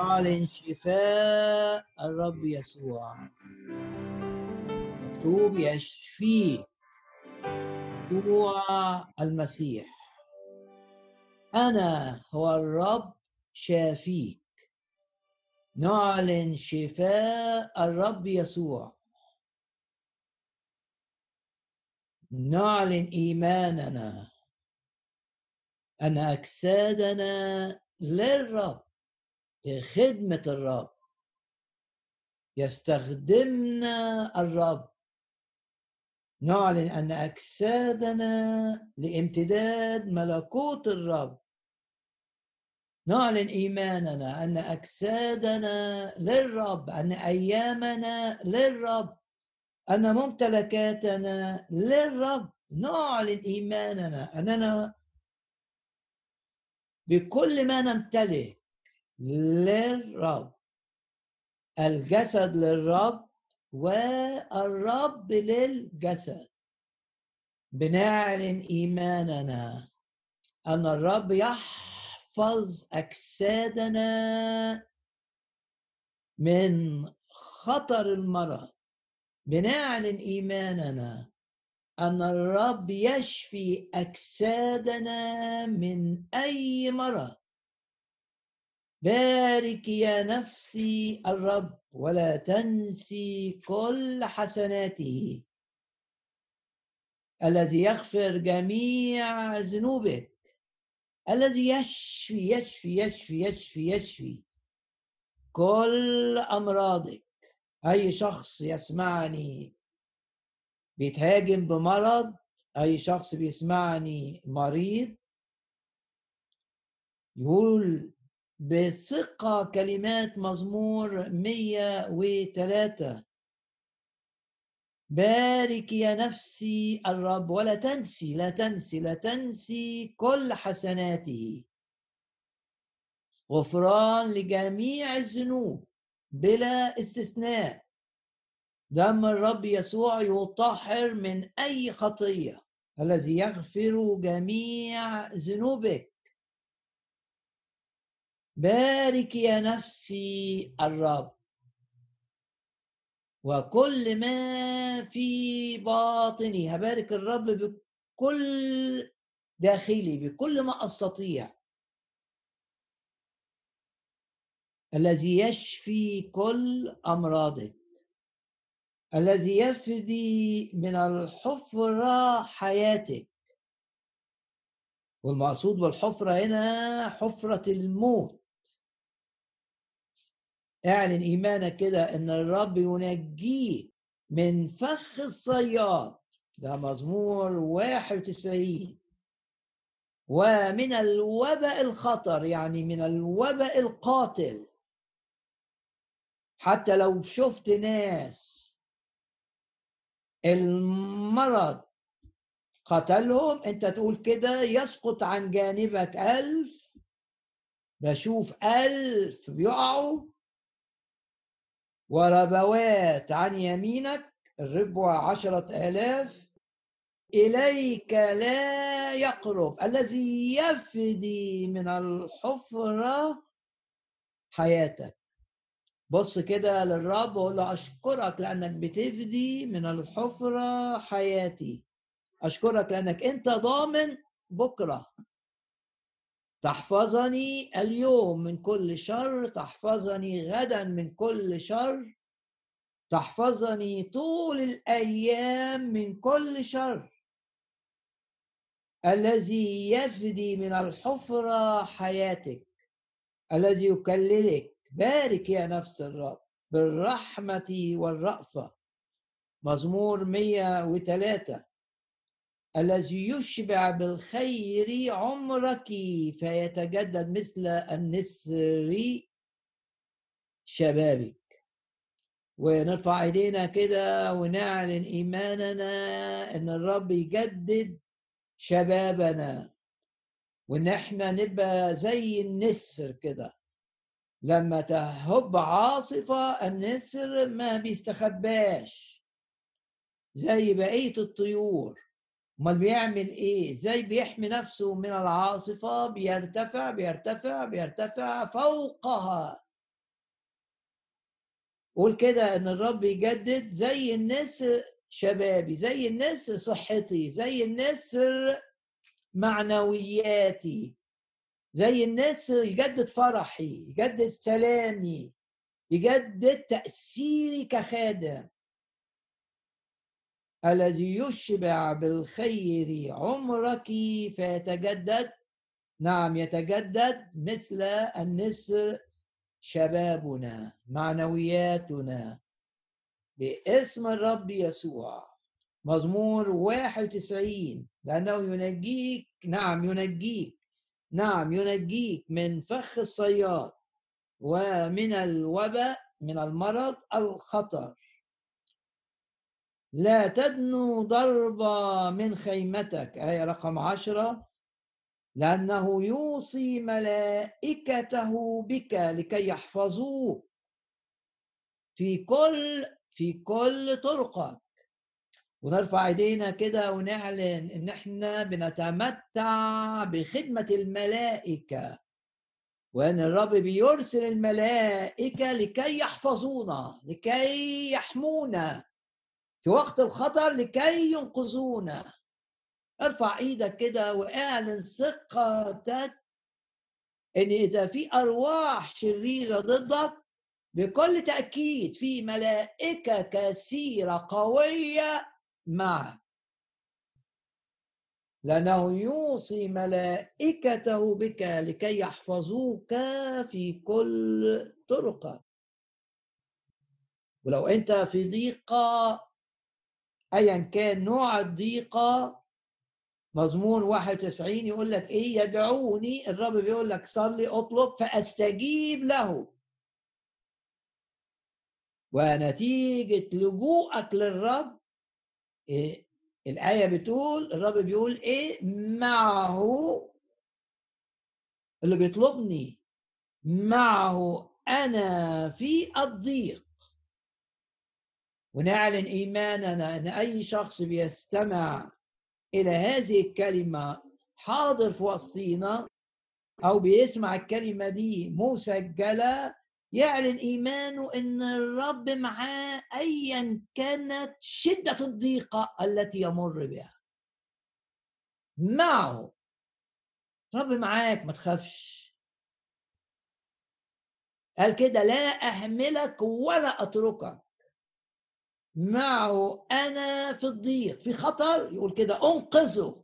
أعلن شفاء الرب يسوع. مكتوب يشفيك يسوع المسيح. أنا هو الرب شافيك. نعلن شفاء الرب يسوع. نعلن إيماننا. أن أجسادنا للرب. لخدمة الرب. يستخدمنا الرب. نعلن أن أجسادنا لامتداد ملكوت الرب. نعلن إيماننا أن أجسادنا للرب أن أيامنا للرب أن ممتلكاتنا للرب. نعلن إيماننا أننا بكل ما نمتلك للرب. الجسد للرب والرب للجسد. بنعلن إيماننا أن الرب يحفظ أجسادنا من خطر المرض. بنعلن إيماننا أن الرب يشفي أجسادنا من أي مرض. بارك يا نفسي الرب ولا تنسي كل حسناته. الذي يغفر جميع ذنوبك. الذي يشفي يشفي يشفي يشفي يشفي كل أمراضك. أي شخص يسمعني بيتهاجم بمرض أي شخص بيسمعني مريض يقول بثقة كلمات مزمور 103 بارك يا نفسي الرب ولا تنسي لا تنسي لا تنسي كل حسناته. غفران لجميع الذنوب بلا استثناء. دم الرب يسوع يطهر من أي خطية الذي يغفر جميع ذنوبك. بارك يا نفسي الرب. وكل ما في باطني هبارك الرب بكل داخلي بكل ما أستطيع. الذي يشفي كل أمراضك. الذي يفدي من الحفره حياتك. والمقصود بالحفرة هنا حفرة الموت. اعلن إيمانك كده إن الرب ينجيك من فخ الصياد. ده مزمور 91 ومن الوباء الخطر يعني من الوباء القاتل. حتى لو شفت ناس المرض قتلهم أنت تقول كده يسقط عن جانبك ألف بشوف ألف بيقعوا وربوات عن يمينك الربوة عشرة آلاف إليك لا يقرب الذي يفدي من الحفرة حياتك. بص كده للرب وقول له أشكرك لأنك بتفدي من الحفرة حياتي. أشكرك لأنك أنت ضامن بكرة. تحفظني اليوم من كل شر تحفظني غدا من كل شر تحفظني طول الأيام من كل شر. الذي يفدي من الحفرة حياتك الذي يكللك. بارك يا نفس الرب بالرحمة والرأفة. مزمور 103 الذي يشبع بالخير عمرك فيتجدد مثل النسر شبابك. ونرفع إيدينا كده ونعلن إيماننا إن الرب يجدد شبابنا. وإن إحنا نبقى زي النسر كده. لما تهب عاصفة النسر ما بيستخباش. زي بقية الطيور. أمال بيعمل إيه؟ إزاي بيحمي نفسه من العاصفة؟ بيرتفع بيرتفع بيرتفع فوقها. قول كده إن الرب يجدد زي النسر شبابي زي النسر صحتي زي النسر معنوياتي زي النسر يجدد فرحي يجدد سلامي يجدد تأثيري كخادم. الذي يشبع بالخير عمرك فيتجدد. نعم يتجدد مثل النسر شبابنا معنوياتنا. باسم الرب يسوع. مزمور 91 لأنه ينجيك نعم ينجيك. نعم ينجيك من فخ الصياد ومن الوباء من المرض الخطر. لا تدنو ضربة من خيمتك. آية رقم عشرة. لأنه يوصي ملائكته بك لكي يحفظوك في كل في كل طرقك. ونرفع إيدينا كده ونعلن إن إحنا بنتمتع بخدمة الملائكة. وإن الرب بيرسل الملائكة لكي يحفظونا لكي يحمونا. في وقت الخطر لكي ينقذونا. ارفع إيدك كده واعلن ثقتك إن إذا في أرواح شريرة ضدك بكل تأكيد في ملائكة كثيرة قوية معك. لأنه يوصي ملائكته بك لكي يحفظوك في كل طرقك. ولو أنت في ضيقة أيا كان نوع الضيقة مزمور 91 يقول لك إيه؟ يدعوني الرب بيقول لك صلي اطلب فأستجيب له. ونتيجة لجوءك للرب إيه؟ الآية بتقول الرب بيقول إيه؟ معه اللي بيطلبني معه أنا في الضيق. ونعلن إيماننا أن أي شخص بيستمع إلى هذه الكلمة حاضر في وسطينا أو بيسمع الكلمة دي مسجلة يعلن إيمانه إن الرب معاه ايا كانت شدة الضيقة التي يمر بها. معه. رب معاك ما تخافش. قال كده لا أهملك ولا أتركك. معه أنا في الضيق في خطر يقول كده أنقذه.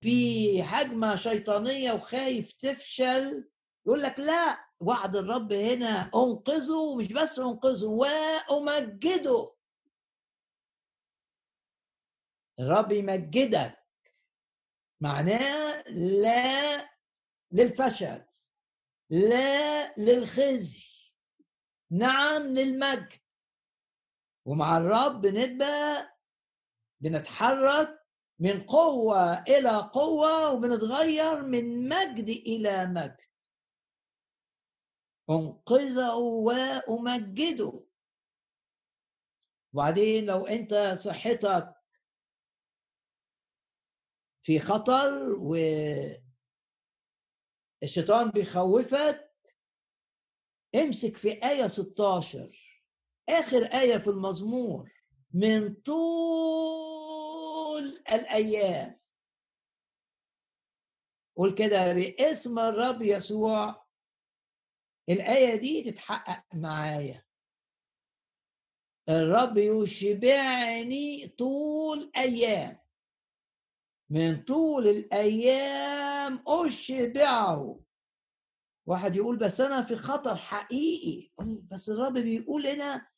في هجمه شيطانية وخايف تفشل يقول لك لا وعد الرب هنا أنقذه مش بس أنقذه وأمجده. الرب يمجدك. معناه لا للفشل لا للخزي. نعم للمجد. ومع الرب نبقى بنتحرك من قوة إلى قوة وبنتغير من مجد إلى مجد. أنقذه وأمجده. وبعدين لو أنت صحتك في خطر والشيطان بيخوفك امسك في آية 16 آخر آية في المزمور من طول الأيام. قول كده باسم الرب يسوع. الآية دي تتحقق معايا. الرب يشبعني طول أيام من طول الأيام أشبعه. واحد يقول بس أنا في خطر حقيقي. بس الرب بيقول هنا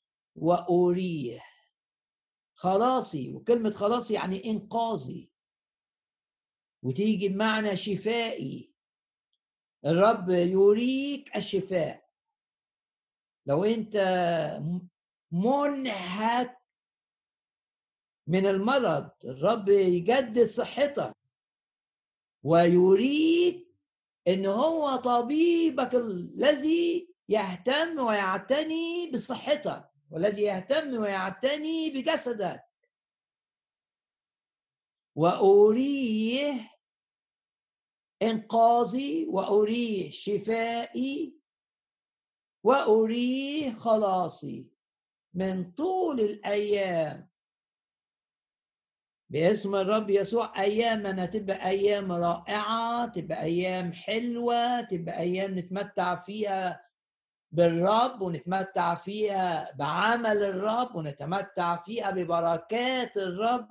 وأريه خلاصي وكلمة خلاصي يعني إنقاذي. وتيجي بمعنى شفائي. الرب يريك الشفاء. لو أنت منهك من المرض الرب يجدد صحتك. ويريك إن هو طبيبك الذي يهتم ويعتني بصحتك. والذي يهتم ويعتني بجسدك وأريه إنقاذي وأريه شفائي وأريه خلاصي. من طول الأيام. باسم الرب يسوع أيامنا تبقى أيام رائعة تبقى أيام حلوة تبقى أيام نتمتع فيها بالرب ونتمتع فيها بعمل الرب ونتمتع فيها ببركات الرب.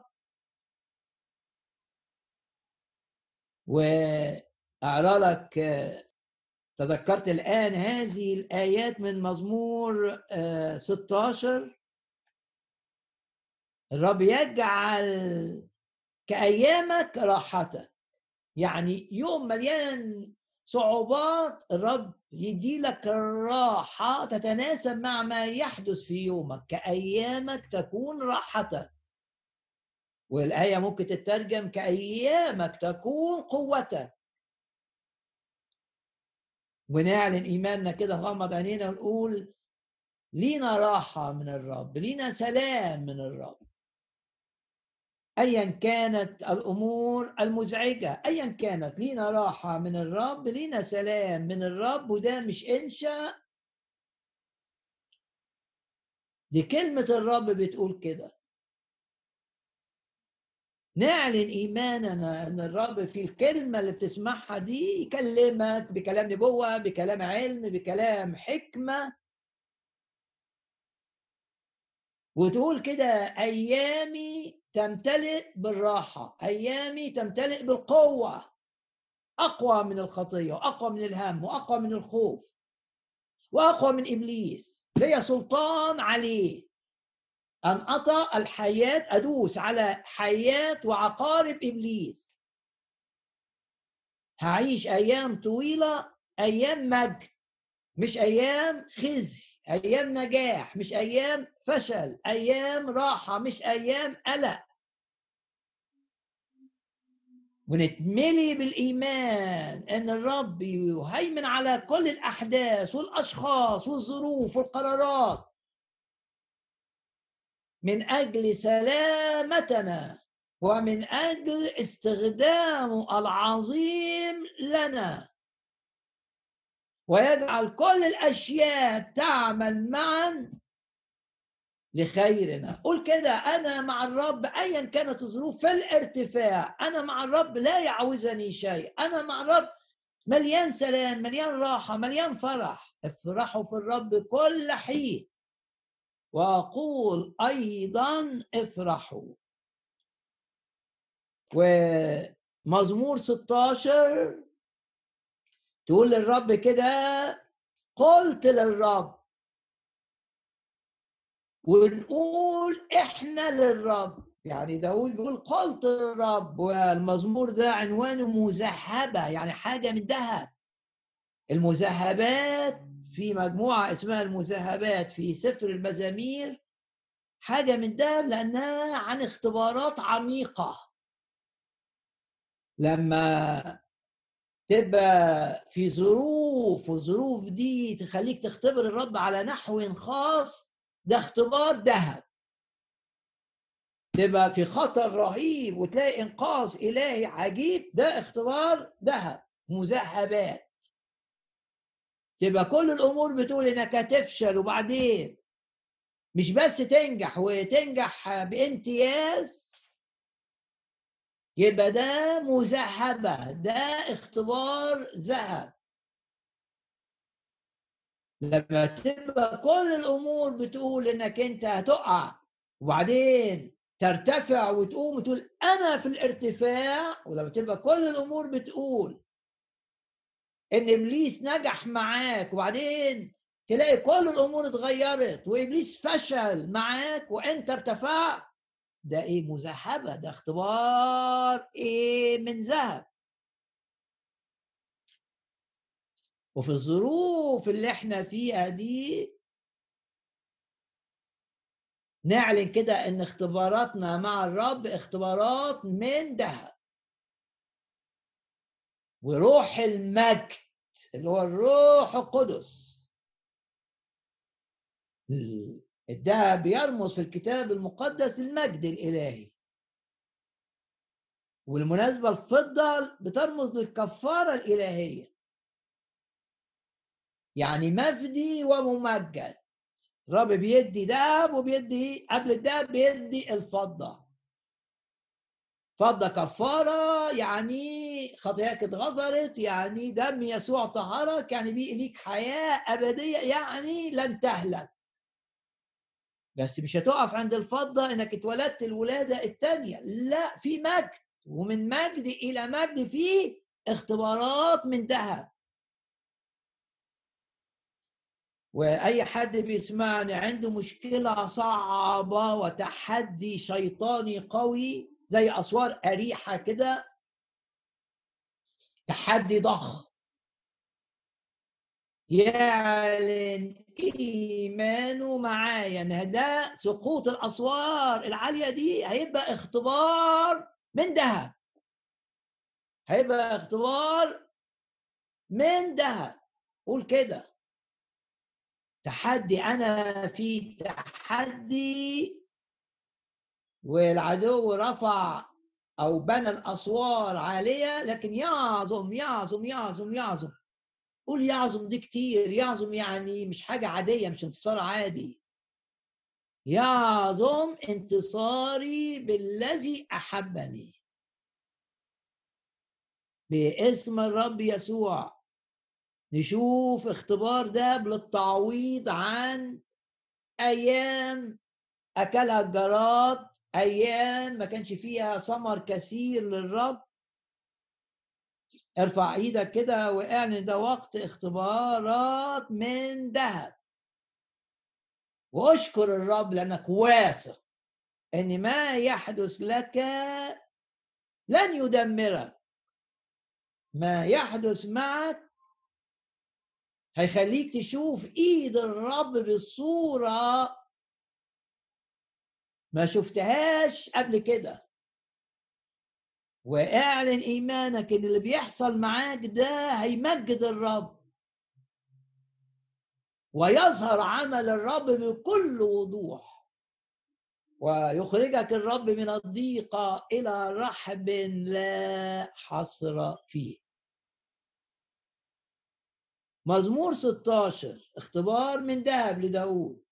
وأقرأ لك تذكرت الآن هذه الآيات من مزمور 16 الرب يجعل كأيامك راحتك يعني يوم مليان صعوبات الرب يدي لك الراحة تتناسب مع ما يحدث في يومك كأيامك تكون راحتك والآية ممكن تترجم كأيامك تكون قوتك. ونعلن إيماننا كده غمض عينينا ونقول لينا راحة من الرب لينا سلام من الرب. ايا كانت الأمور المزعجة ايا كانت لينا راحة من الرب لينا سلام من الرب وده مش انشا دي كلمة الرب بتقول كده. نعلن إيماننا إن الرب في الكلمة اللي بتسمعها دي يكلمك بكلام نبوة بكلام علم بكلام حكمة. وتقول كده أيامي تمتلئ بالراحة. أيامي تمتلئ بالقوة. أقوى من الخطية وأقوى من الهم وأقوى من الخوف وأقوى من إبليس. لي سلطان عليه. أن اطى الحياة أدوس على حياة وعقارب إبليس. هعيش أيام طويلة أيام مجد مش أيام خزي أيام نجاح مش أيام فشل أيام راحة مش أيام قلق. ونتملي بالإيمان أن الرب يهيمن على كل الأحداث والأشخاص والظروف والقرارات. من أجل سلامتنا ومن أجل استخدامه العظيم لنا. ويجعل كل الأشياء تعمل معا لخيرنا. قول كده أنا مع الرب ايا كانت الظروف في الارتفاع أنا مع الرب لا يعوزني شيء أنا مع الرب مليان سلام مليان راحة مليان فرح. افرحوا في الرب كل حين. وأقول أيضا افرحوا. ومزمور 16 تقول للرب كده قلت للرب ونقول إحنا للرب. يعني داود بيقول قلت للرب والمزمور ده عنوانه مذهبة يعني حاجة من ذهب المذهبات في مجموعة اسمها المذهبات في سفر المزامير حاجة من ذهب لأنها عن اختبارات عميقة. لما تبقى في ظروف والظروف دي تخليك تختبر الرب على نحو خاص ده اختبار ذهب. تبقى في خطر رهيب وتلاقي إنقاذ إلهي عجيب ده اختبار ذهب مذهبات. تبقى كل الأمور بتقول إنك هتفشل وبعدين مش بس تنجح وتنجح بامتياز يبقى ده مذهبة ده اختبار ذهب. لما تبقى كل الأمور بتقول إنك أنت هتقع وبعدين ترتفع وتقوم وتقول أنا في الارتفاع ولما تبقى كل الأمور بتقول إن إبليس نجح معاك وبعدين تلاقي كل الأمور اتغيرت وإبليس فشل معاك وأنت ارتفعت ده إيه مذهبة؟ ده اختبار إيه من ذهب؟ وفي الظروف اللي إحنا فيها دي نعلن كده إن اختباراتنا مع الرب اختبارات من ذهب. وروح المجد اللي هو الروح القدس. الذهب يرمز في الكتاب المقدس للمجد الإلهي. والمناسبة الفضة بترمز للكفارة الإلهية. يعني مفدي وممجد. الرب بيدي دهب وبيدي قبل الدهب بيدي الفضة. فضة كفارة يعني خطاياك اتغفرت يعني دم يسوع طهرك يعني بيقي ليك حياة أبدية يعني لن تهلك. بس مش هتقف عند الفضة إنك اتولدت الولادة الثانية لا في مجد ومن مجد إلى مجد في اختبارات من ذهب وأي حد بيسمعني عنده مشكلة صعبة وتحدي شيطاني قوي زي أسوار أريحة كده تحدي ضخم. يعلن إيمانه معايا إن ده سقوط الأسوار العالية دي هيبقى اختبار من ذهب. هيبقى اختبار من ذهب. قول كده. تحدي أنا في تحدي والعدو رفع أو بنى الأسوار عالية لكن يعظم يعظم يعظم يعظم. قول يعظم دي كتير يعظم يعني مش حاجة عادية مش انتصار عادي. يعظم انتصاري بالذي أحبني. باسم الرب يسوع. نشوف اختبار ده للتعويض عن أيام أكلها الجراد أيام ما كانش فيها ثمر كثير للرب. ارفع إيدك كده واعلن ده وقت اختبارات من ذهب. واشكر الرب لأنك واثق إن ما يحدث لك لن يدمرك. ما يحدث معك هيخليك تشوف إيد الرب بصوره ما شفتهاش قبل كده. واعلن إيمانك إن اللي بيحصل معاك ده هيمجد الرب. ويظهر عمل الرب بكل وضوح. ويخرجك الرب من الضيقة إلى رحب لا حصر فيه. مزمور 16 اختبار من ذهب لداود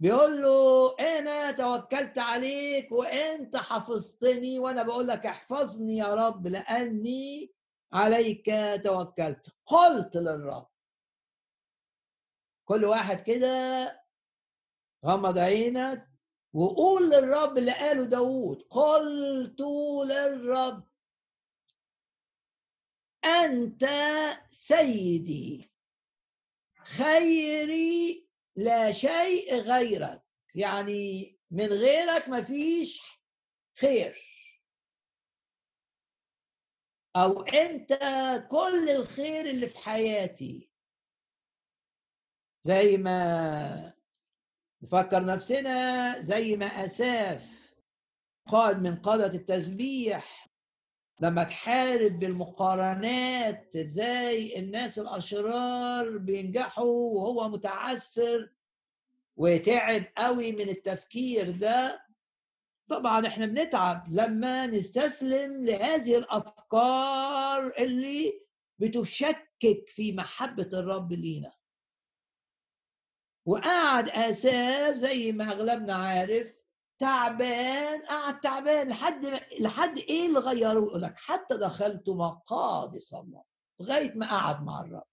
بيقول له أنا توكلت عليك وأنت حفظتني وأنا بقول لك احفظني يا رب لأني عليك توكلت. قلت للرب. كل واحد كده غمض عينك وقول للرب اللي قاله داود قلت للرب أنت سيدي. خيري لا شيء غيرك. يعني من غيرك ما فيش خير. أو أنت كل الخير اللي في حياتي. زي ما نفكر نفسنا زي ما أساف قائد من قادة التسبيح لما تحارب بالمقارنات إزاي الناس الأشرار بينجحوا وهو متعثر وتعب قوي من التفكير ده؟ طبعا إحنا بنتعب لما نستسلم لهذه الأفكار اللي بتشكك في محبة الرب لينا. وقعد آساف زي ما أغلبنا عارف تعبان قعد تعبان لحد لحد إيه اللي غيره يقول لك حتى دخلت مقادس الله لغاية ما قعد مع الرب.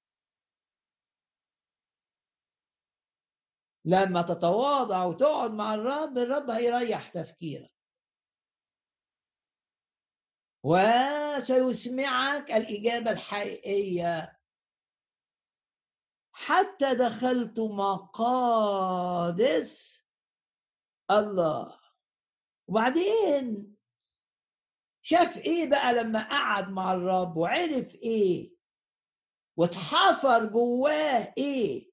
لما تتواضع وتقعد مع الرب الرب هيريح تفكيرك. وسيسمعك الإجابة الحقيقية. حتى دخلت مقادس الله. وبعدين شاف إيه بقى لما قعد مع الرب وعرف إيه؟ واتحفر جواه إيه؟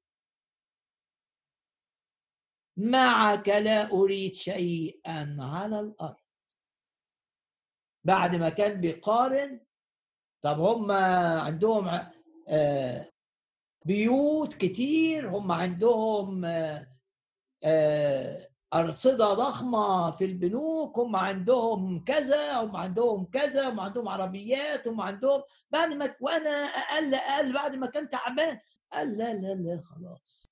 معك لا أريد شيئا على الأرض. بعد ما كان بيقارن طب هم عندهم آه، بيوت كتير هم عندهم آه، أرصدة ضخمة في البنوك هم عندهم كذا هم عندهم كذا هم عندهم عربيات هم عندهم. بعد ما وأنا أقل أقل بعد ما كان تعبان. قال لا لا لا خلاص.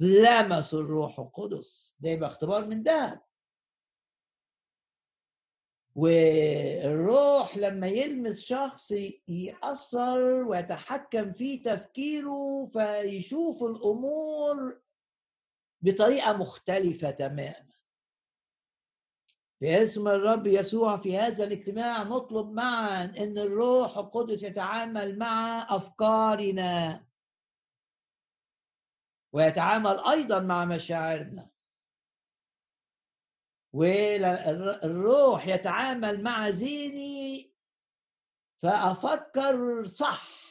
لمسوا الروح القدس. ده يبقى اختبار من ذهب. والروح لما يلمس شخص يأثر ويتحكم في تفكيره فيشوف الأمور بطريقة مختلفة تماما. باسم الرب يسوع في هذا الاجتماع نطلب معا إن الروح القدس يتعامل مع أفكارنا. ويتعامل أيضا مع مشاعرنا. والروح يتعامل مع ذهني فأفكر صح.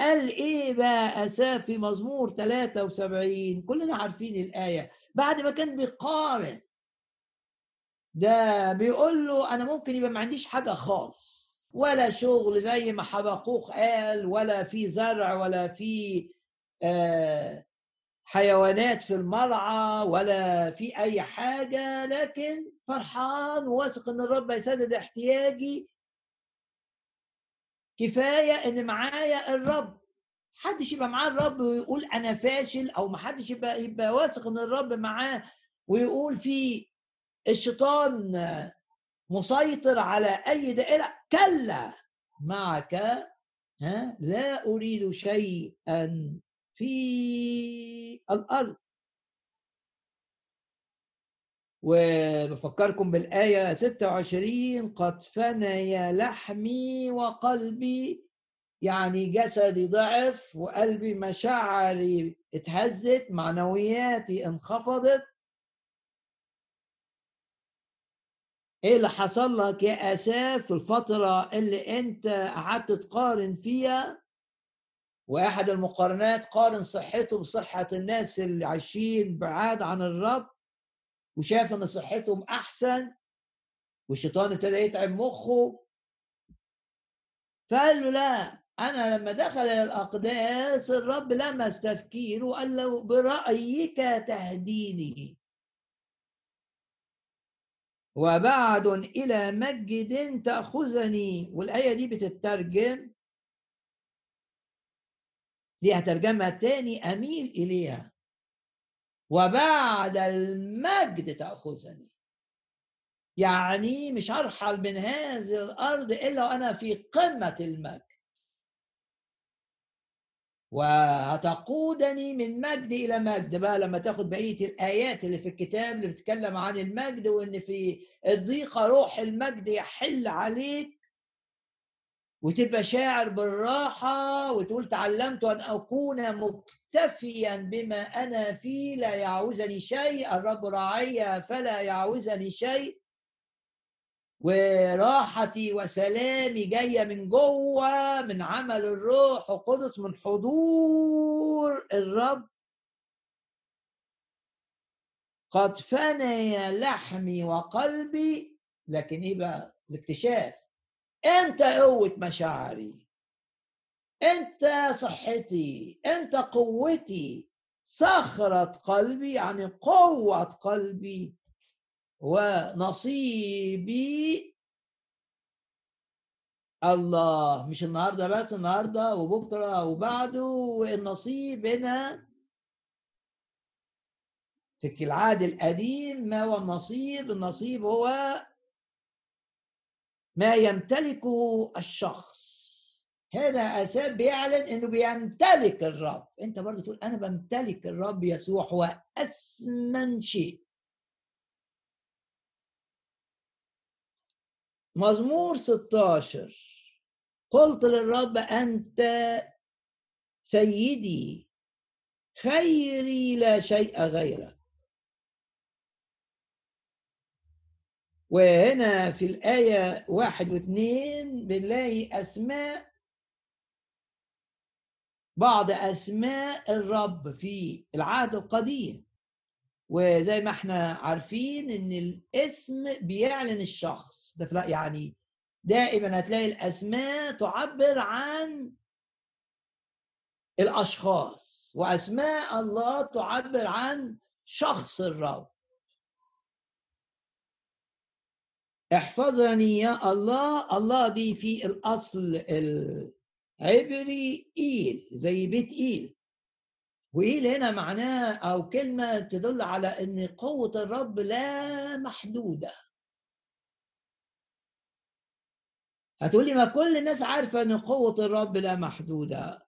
قال إيه بقى؟ اساف في مزمور 73 كلنا عارفين الآية. بعد ما كان بيقارن. ده بيقول له أنا ممكن يبقى ما عنديش حاجة خالص. ولا شغل زي ما حبقوق قال ولا في زرع ولا في آه حيوانات في المرعى ولا في أي حاجة. لكن فرحان وواثق إن الرب يسدد احتياجي. كفاية إن معايا الرب. حدش يبقى معاه الرب ويقول أنا فاشل أو ما حدش يبقى يبقى واثق إن الرب معاه ويقول في الشيطان مسيطر على أي دائرة. كلا. معك ها لا أريد شيئا في الأرض. وبفكركم بالآية 26 قد فني لحمي وقلبي يعني جسدي ضعف وقلبي مشاعري اتهزت معنوياتي انخفضت. إيه اللي حصل لك يا اساف في الفترة اللي أنت قعدت تقارن فيها. واحد المقارنات قارن صحته بصحة الناس اللي عايشين بعاد عن الرب. وشاف إن صحتهم أحسن والشيطان ابتدى يتعب مخه. فقال له لا أنا لما دخل إلى الأقداس الرب لمس تفكيره وقال له برأيك تهديني. وبعد إلى مجد تأخذني. والآية دي بتترجم ليها ترجمة تاني أميل إليها. وبعد المجد تأخذني. يعني مش هرحل من هذه الأرض إلا وأنا في قمة المجد. وهتقودني من مجد إلى مجد. بقى لما تاخد بقية الآيات اللي في الكتاب اللي بتتكلم عن المجد وإن في الضيقة روح المجد يحل عليك وتبقى شاعر بالراحة وتقول تعلمت أن أكون مكتفيا بما أنا فيه لا يعوزني شيء. الرب راعي فلا يعوزني شيء. وراحتي وسلامي جاية من جوه من عمل الروح القدس من حضور الرب. قد فني لحمي وقلبي لكن إيه بقى؟ الاكتشاف. أنت قوة مشاعري أنت صحتي أنت قوتي صخرة قلبي يعني قوة قلبي ونصيبي. الله مش النهارده بس النهارده وبكرة وبعده والنصيب هنا في العهد القديم ما هو النصيب النصيب هو ما يمتلكه الشخص. هذا أساس بيعلن إنه بيمتلك الرب. أنت برضه تقول أنا بمتلك الرب يسوع هو شيء. مزمور 16 قلت للرب أنت سيدي خيري لا شيء غيرك. وهنا في الآية واحد واثنين بنلاقي أسماء بعض أسماء الرب في العهد القديم. وزي ما إحنا عارفين إن الاسم بيعلن الشخص. ده يعني دائما هتلاقي الأسماء تعبر عن الأشخاص وأسماء الله تعبر عن شخص الرب. احفظني يا الله. الله دي في الأصل العبري إيل زي بيت إيل. وايه هنا معناه أو كلمة تدل على إن قوة الرب لا محدودة. هتقولي ما كل الناس عارفة إن قوة الرب لا محدودة.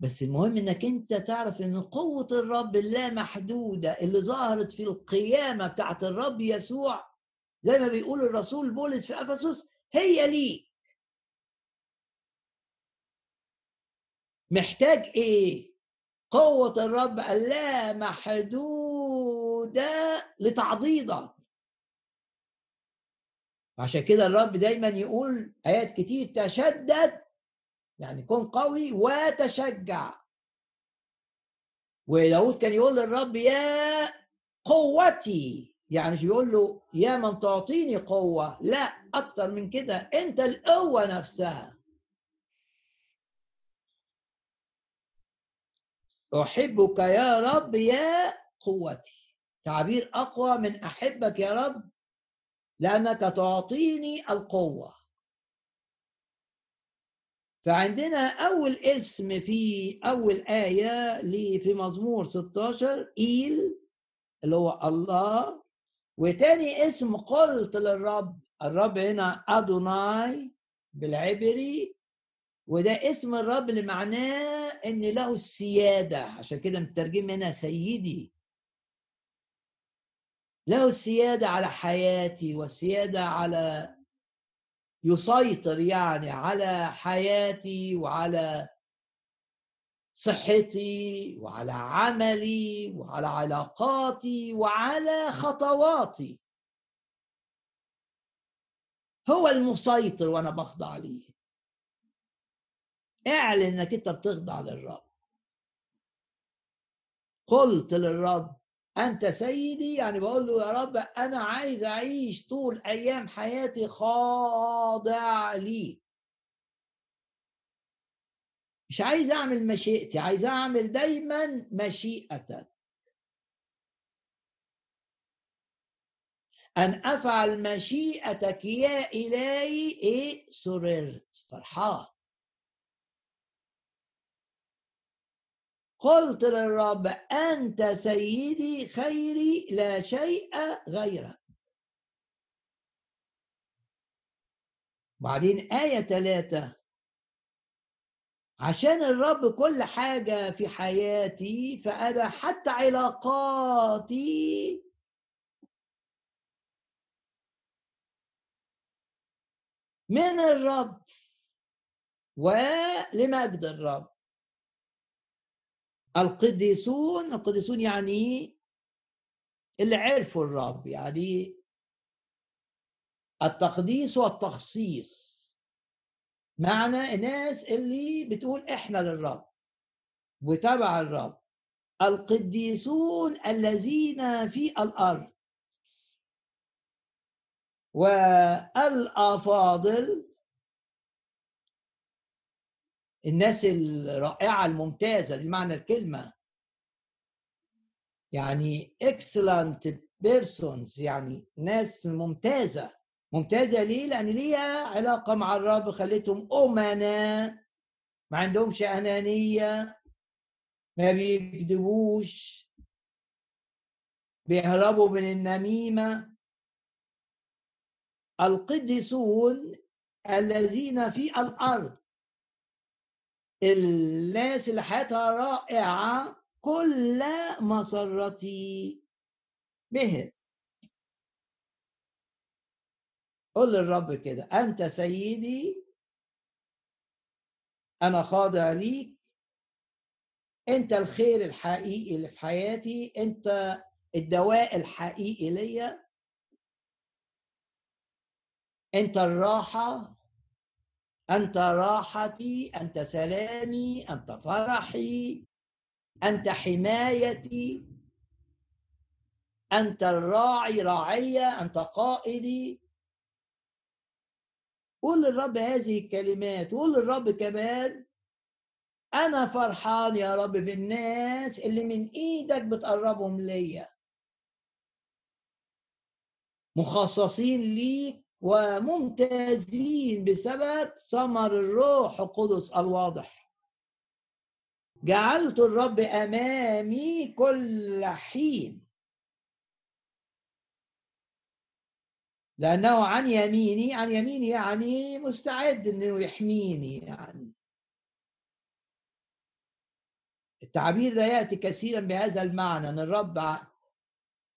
بس المهم إنك أنت تعرف إن قوة الرب لا محدودة. اللي ظهرت في القيامة بتاعت الرب يسوع زي ما بيقول الرسول بولس في أفسس هي ليك محتاج إيه؟ قوة الرب اللا محدودة لتعضيدك عشان كده الرب دايما يقول آيات كتير تشدد يعني كن قوي وتشجع. وداود كان يقول للرب يا قوتي يعني مش بيقول له يا من تعطيني قوة لا أكتر من كده أنت القوة نفسها. أحبك يا رب يا قوتي. تعبير أقوى من أحبك يا رب لأنك تعطيني القوة. فعندنا أول اسم في أول آية في مزمور 16 إيل اللي هو الله. وتاني اسم قلت للرب الرب هنا أدوناي بالعبري وده اسم الرب اللي معناه إن له السياده عشان كده مترجم هنا سيدي. له السياده على حياتي والسياده على يسيطر يعني على حياتي وعلى صحتي وعلى عملي وعلى علاقاتي وعلى خطواتي. هو المسيطر وأنا بخضع ليه. اعلن إنك أنت بتخضع للرب. قلت للرب أنت سيدي؟ يعني بقول له يا رب أنا عايز أعيش طول أيام حياتي خاضع ليك. مش عايز أعمل مشيئتي عايز أعمل دايما مشيئتك. أن أفعل مشيئتك يا إلهي إيه؟ سررت فرحان. قلت للرب أنت سيدي خيري لا شيء غيرك. بعدين آية ثلاثة عشان الرب كل حاجة في حياتي فأنا حتى علاقاتي من الرب. ولمجد الرب. القديسون القديسون يعني اللي عرفوا الرب يعني التقديس والتخصيص. معنى الناس اللي بتقول إحنا للرب وتبع الرب. القديسون الذين في الأرض. والأفاضل. الناس الرائعة الممتازة دي معنى الكلمة. يعني excellent persons يعني ناس ممتازة. ممتازة ليه؟ لأن ليها علاقة مع الرب خليتهم أمنا. ما عندهمش أنانية. ما بيكذبوش. بيهربوا من النميمة. القديسون الذين في الأرض. الناس اللي حياتها رائعة كل مسرتي به قل للرب كده أنت سيدي؟ أنا خاضع ليك. أنت الخير الحقيقي اللي في حياتي. أنت الدواء الحقيقي ليا. أنت الراحة. أنت راحتي. أنت سلامي. أنت فرحي. أنت حمايتي. أنت الراعي راعية. أنت قائدي. قول للرب هذه الكلمات قول للرب كمان أنا فرحان يا رب بالناس اللي من إيدك بتقربهم ليا. مخصصين ليك وممتازين بسبب ثمر الروح القدس الواضح. جعلت الرب أمامي كل حين. لأنه عن يميني عن يميني يعني مستعد إنه يحميني يعني. التعبير ده يأتي كثيرا بهذا المعنى إن الرب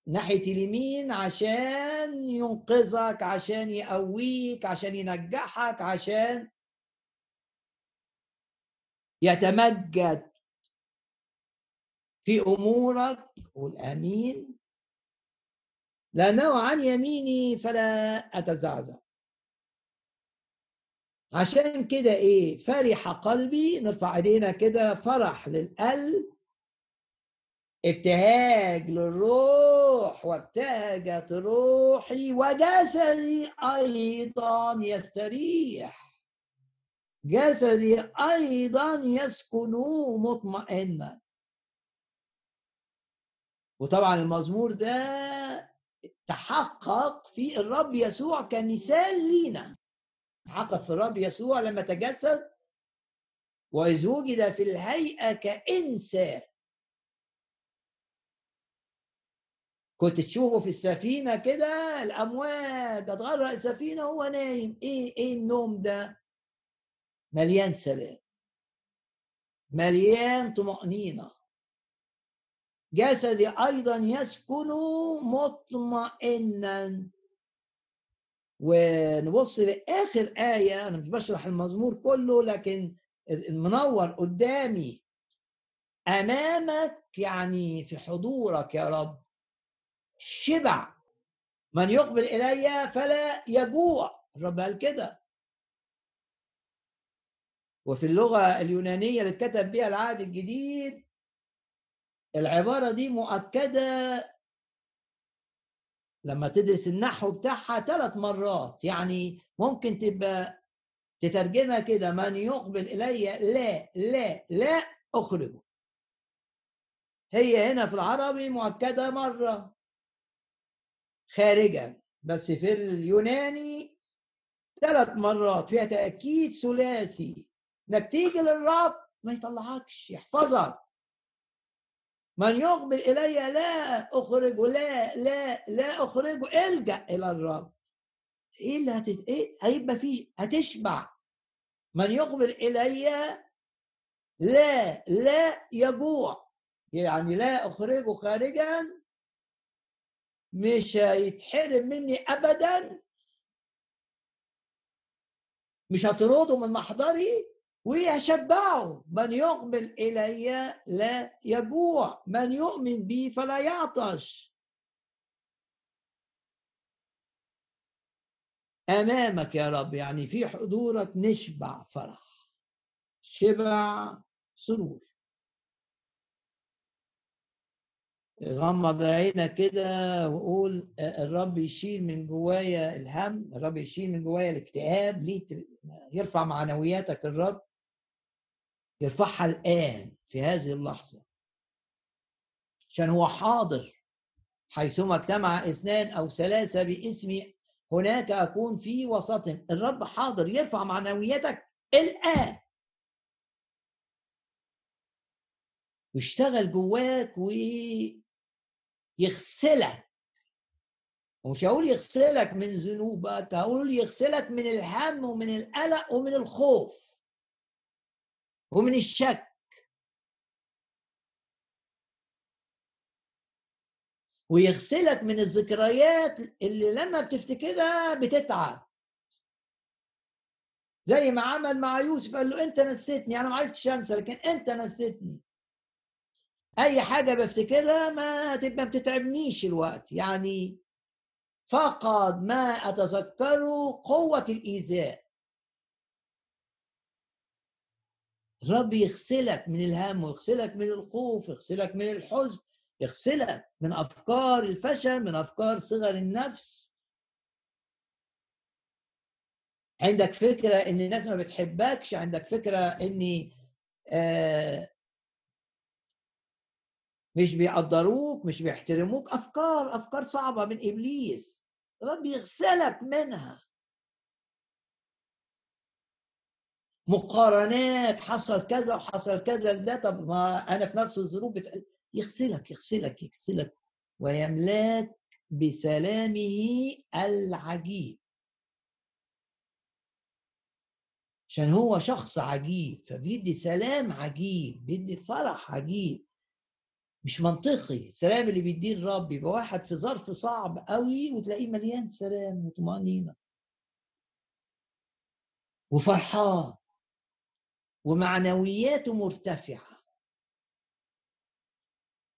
ناحية اليمين عشان ينقذك عشان يقويك عشان ينجحك عشان يتمجد في أمورك والأمين لأنه عن يميني فلا أتزعزع. عشان كده إيه؟ فرح قلبي نرفع إيدينا كده فرح للقلب ابتهاج للروح وابتهجت روحي وجسدي أيضا يستريح. جسدي أيضا يسكن مطمئنا. وطبعا المزمور ده تحقق في الرب يسوع كمثال لينا. تحقق في الرب يسوع لما تجسد وإذ وجد في الهيئة كإنسان. كنت تشوفه في السفينة كده الأمواج هتغرق السفينة وهو نايم. إيه إيه النوم ده؟ مليان سلام. مليان طمأنينة. جسدي أيضا يسكن مطمئنا. ونبص لآخر آية أنا مش بشرح المزمور كله لكن منور قدامي. أمامك يعني في حضورك يا رب شبع. من يقبل إلي فلا يجوع. الرب قال كده. وفي اللغة اليونانية اللي اتكتب بها العهد الجديد العبارة دي مؤكدة لما تدرس النحو بتاعها ثلاث مرات يعني ممكن تبقى تترجمها كده من يقبل إلي لا لا لا أخرجه. هي هنا في العربي مؤكدة مرة. خارجا بس في اليوناني ثلاث مرات فيها تأكيد ثلاثي. إنك تيجي للرب ما يطلعكش يحفظك. من يقبل إلي لا اخرجه لا لا لا اخرجه إلجأ إلى الرب. إيه اللي هتت... إيه؟ هيبقى فيه هتشبع. من يقبل إلي لا لا يجوع. يعني لا اخرجه خارجا مش هيتحرم مني ابدا. مش هطرده من محضري. ويشبعه. من يقبل إلي لا يجوع. من يؤمن بي فلا يعطش. أمامك يا رب يعني في حضورك نشبع فرح شبع سرور. غمض عينك كده وقول الرب يشيل من جوايا الهم الرب يشيل من جوايا الاكتئاب ليه يرفع معنوياتك الرب؟ يرفعها الآن في هذه اللحظة. عشان هو حاضر. حيثما اجتمع اثنان أو ثلاثة باسمي هناك أكون في وسطهم. الرب حاضر يرفع معنوياتك الآن. ويشتغل جواك ويغسلك. ومش هقول يغسلك من ذنوبك هقول يغسلك من الهم ومن القلق ومن الخوف. ومن الشك. ويغسلك من الذكريات اللي لما بتفتكرها بتتعب. زي ما عمل مع يوسف قال له انت نسيتني أنا ما عرفتش أنسى لكن انت نسيتني. أي حاجة بفتكرها ما تبقى بتتعبنيش الوقت. يعني فقد ما أتذكره قوة الإيذاء. الرب يغسلك من الهم ويغسلك من الخوف يغسلك من الحزن يغسلك من أفكار الفشل من أفكار صغر النفس. عندك فكرة إن الناس ما بتحبكش؟ عندك فكرة إن آه مش بيقدروك مش بيحترموك؟ أفكار أفكار صعبة من إبليس. الرب يغسلك منها. مقارنات حصل كذا وحصل كذا ده طب ما أنا في نفس الظروف. يغسلك يغسلك يغسلك ويملاك بسلامه العجيب. عشان هو شخص عجيب فبيدي سلام عجيب بيدي فرح عجيب. مش منطقي. السلام اللي بيديه الرب يبقى واحد في ظرف صعب قوي وتلاقيه مليان سلام وطمأنينة. وفرحان. ومعنوياته مرتفعة.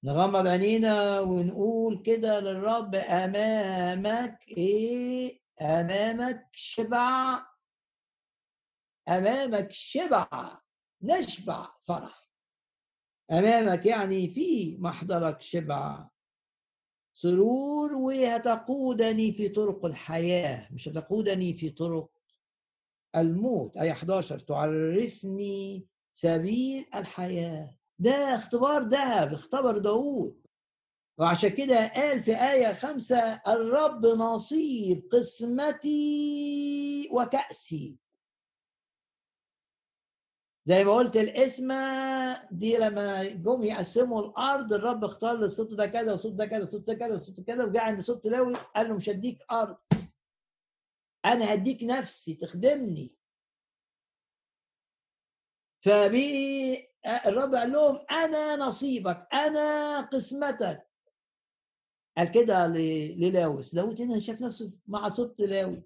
نغمض عينينا ونقول كده للرب أمامك إيه؟ أمامك شبع. أمامك شبع نشبع فرح. أمامك يعني في محضرك شبع. سرور وهتقودني في طرق الحياة مش هتقودني في طرق الموت آية 11 تعرفني سبيل الحياة ده اختبار ذهب اختبر داود وعشان كده قال في آية خمسة الرب نصيب قسمتي وكأسي زي ما قلت الاسم دي لما جم يقسموا الأرض الرب اختار للصوت ده كذا والصوت ده كذا والصوت ده كذا والصوت ده كذا وجاء عند صوت لاوي قال له مش هديك أرض أنا هديك نفسي تخدمني. فبي الرب قال لهم أنا نصيبك أنا قسمتك. قال كده للاوس. داود هنا شاف نفسه مع صوت لاوي.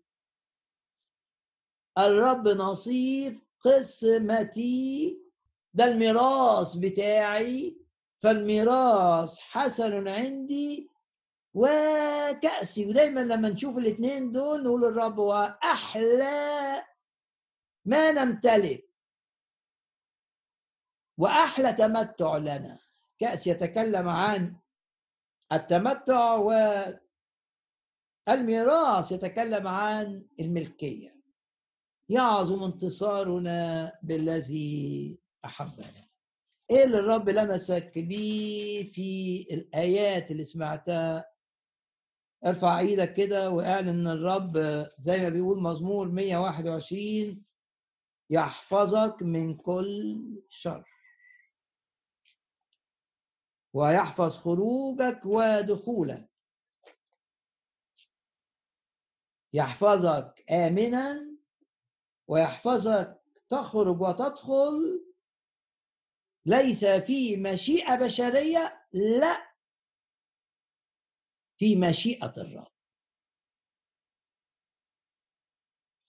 الرب نصيب قسمتي. ده الميراث بتاعي. فالميراث حسن عندي. وكأسي ودايما لما نشوف الاثنين دول نقول الرب هو أحلى ما نمتلك وأحلى تمتع لنا. كأس يتكلم عن التمتع والميراث يتكلم عن الملكية. يعظم انتصارنا بالذي أحبنا. إيه اللي الرب لمسك بيه في الآيات اللي سمعتها؟ ارفع إيدك كده واعلن الرب زي ما بيقول مزمور 121 يحفظك من كل شر. ويحفظ خروجك ودخولك. يحفظك امنا ويحفظك تخرج وتدخل. ليس في مشيئة بشرية لا في مشيئة الرب.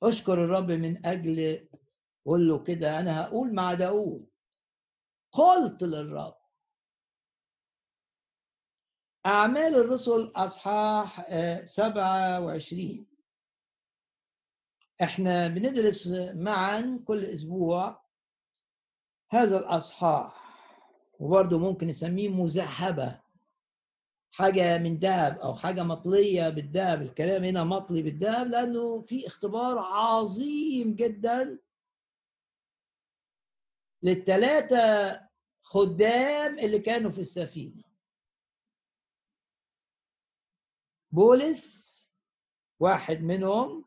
أشكر الرب من أجل قول له كده أنا هقول مع داود قلت للرب. أعمال الرسل أصحاح آه، سبعة وعشرين. إحنا بندرس معا كل أسبوع هذا الأصحاح وبرضه ممكن نسميه مذهبة. حاجة من ذهب أو حاجة مطلية بالذهب الكلام هنا مطلي بالذهب لأنه في اختبار عظيم جدا للثلاثه خدام اللي كانوا في السفينة. بولس واحد منهم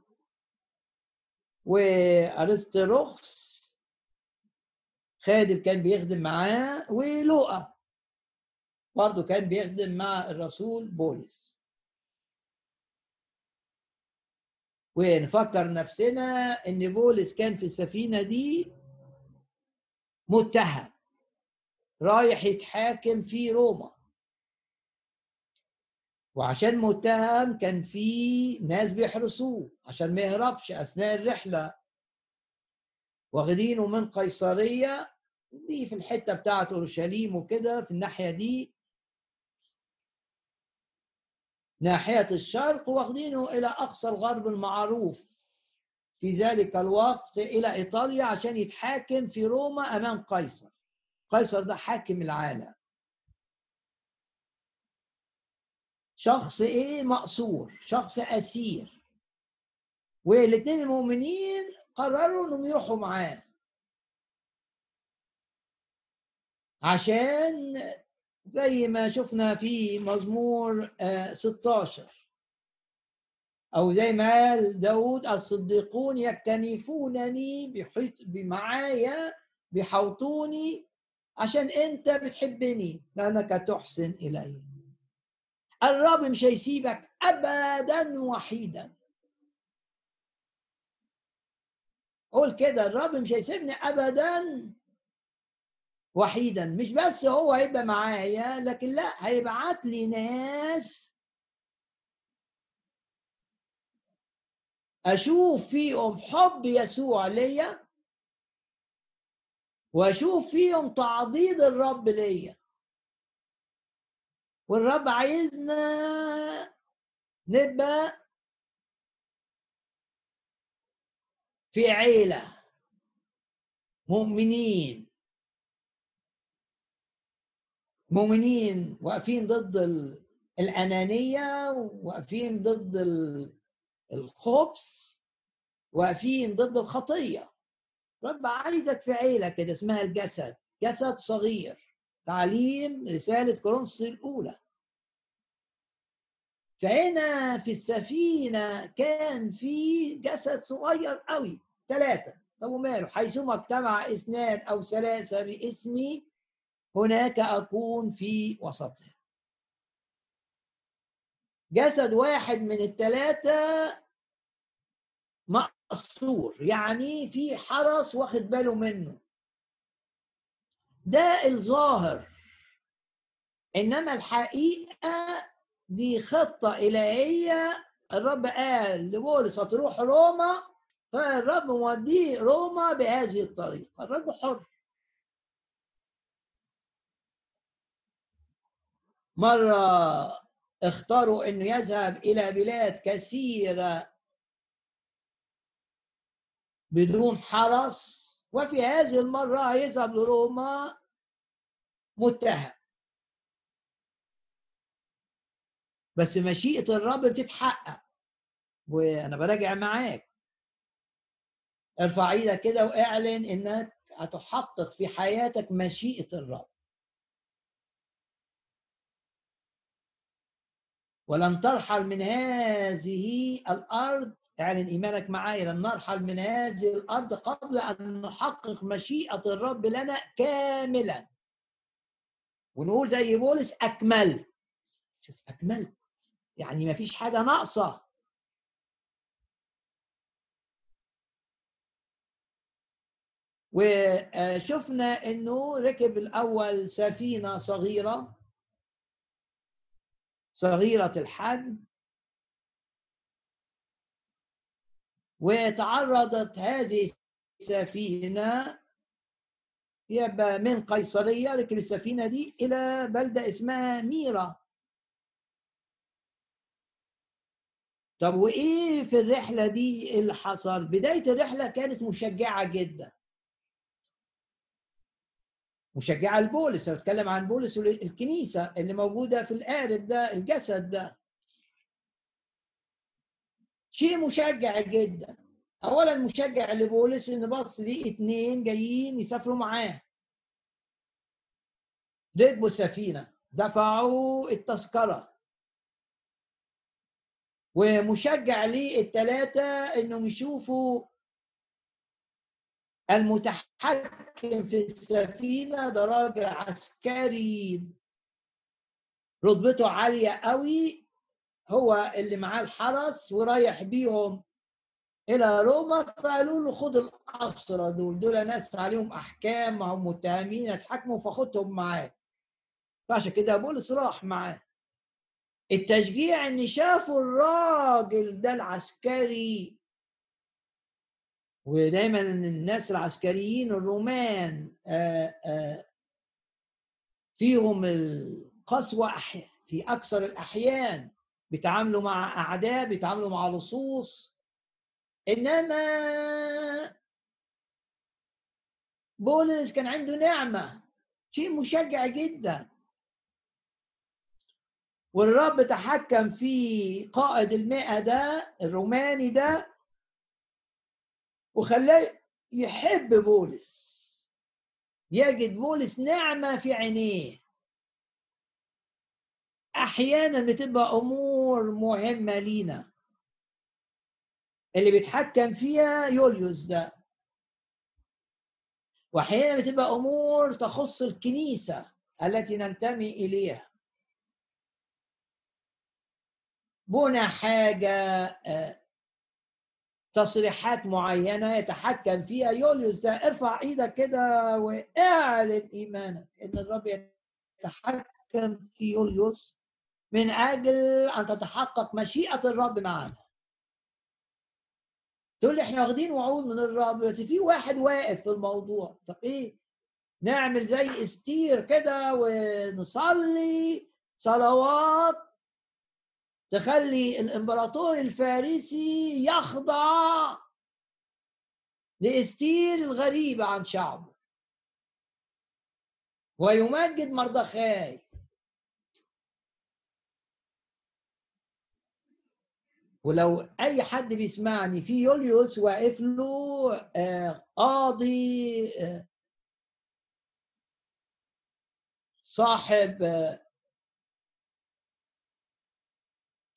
وارسطرخس خادم كان بيخدم معاه ولوقا برضه كان بيخدم مع الرسول بولس. ونفكر نفسنا إن بولس كان في السفينة دي متهم رايح يتحاكم في روما. وعشان متهم كان في ناس بيحرسوه عشان ما يهربش أثناء الرحلة. واخدينه من قيصرية دي في الحتة بتاعة أورشليم وكده في الناحية دي. ناحية الشرق واخدينه إلى أقصى الغرب المعروف. في ذلك الوقت إلى إيطاليا عشان يتحاكم في روما أمام قيصر. قيصر ده حاكم العالم. شخص إيه؟ مقصور شخص أسير. والاثنين المؤمنين قرروا إنهم يروحوا معاه. عشان زي ما شفنا في مزمور 16 أو زي ما قال داود الصديقون يكتنفونني بحيط بمعايا بيحوطوني عشان أنت بتحبني. لأنك تحسن إلي. الرب مش هيسيبك أبدا وحيدا. قول كده الرب مش هيسيبني أبدا وحيدا. مش بس هو هيبقى معايا لكن لا هيبعت لي ناس أشوف فيهم حب يسوع ليا وأشوف فيهم تعضيد الرب ليا. والرب عايزنا نبقى في عيلة مؤمنين. مؤمنين واقفين ضد الأنانية واقفين ضد الخبث واقفين ضد الخطية. رب عايزك في عيلة كده اسمها الجسد. جسد صغير. تعليم رسالة كورنثوس الأولى. فهنا في السفينة كان في جسد صغير قوي. ثلاثة طب وماله؟ حيثما اجتمع اثنان أو ثلاثة باسمي هناك أكون في وسطهم جسد واحد من الثلاثه مقصور يعني في حرس واخد باله منه. ده الظاهر إنما الحقيقة دي خطة إلهية. الرب قال لبولس هتروح روما فالرب موديه روما بهذه الطريقة. الرب حر. مرة اختاروا انه يذهب إلى بلاد كثيرة بدون حرس وفي هذه المرة يذهب لروما متهم. بس مشيئة الرب بتتحقق. وأنا براجع معاك. ارفع إيدك كده وأعلن إنك هتحقق في حياتك مشيئة الرب. ولن ترحل من هذه الأرض اعلن إيمانك معايا لن نرحل من هذه الأرض قبل أن نحقق مشيئة الرب لنا كاملا. ونقول زي بولس أكملت. شوف أكملت. يعني ما فيش حاجة ناقصة. وشفنا إنه ركب الأول سفينة صغيرة. صغيرة الحجم. وتعرضت هذه السفينة يبقى من قيصرية ركب السفينة دي إلى بلدة اسمها ميرا. طب وإيه في الرحلة دي اللي حصل؟ بداية الرحلة كانت مشجعة جدا. مشجعة لبولس أنا بتكلم عن بولس الكنيسة اللي موجودة في القارب ده الجسد ده. شيء مشجع جدا. اولا مشجع لبولس إن بص ليه اتنين جايين يسافروا معاه. ركبوا السفينه دفعوا التذكرة. ومشجع ليه الثلاثه إنهم يشوفوا المتحكم في السفينة ده راجل عسكري. رتبته عالية قوي هو اللي معاه الحرس ورايح بيهم إلى روما فقالوا له خد الاسرى دول دول ناس عليهم أحكام معهم متهمين يتحكموا فخدهم معاه. فعشان كده بولس راح معاه. التشجيع إن شافوا الراجل ده العسكري ودايما الناس العسكريين الرومان آآ آآ فيهم القسوة في أكثر الأحيان بيتعاملوا مع أعداء بيتعاملوا مع لصوص. إنما بولس كان عنده نعمة شيء مشجع جدا. والرب تحكم في قائد المئة ده الروماني ده وخلاه يحب بولس. يجد بولس نعمة في عينيه. أحيانا بتبقى أمور مهمة لينا. اللي بيتحكم فيها يوليوس ده. واحيانا بتبقى أمور تخص الكنيسة التي ننتمي إليها. بنى حاجة آه، تصريحات معينة يتحكم فيها يوليوس ده. ارفع إيدك كده واعلن إيمانك إن الرب يتحكم في يوليوس من أجل أن تتحقق مشيئة الرب معنا. تقول لي إحنا واخدين وعود من الرب بس في واحد واقف في الموضوع. طب إيه؟ نعمل زي استير كده ونصلي صلوات تخلي الإمبراطور الفارسي يخضع لإستير الغريبة عن شعبه. ويمجد مردخاي. ولو أي حد بيسمعني في يوليوس واقف له آه، قاضي آه، صاحب آه،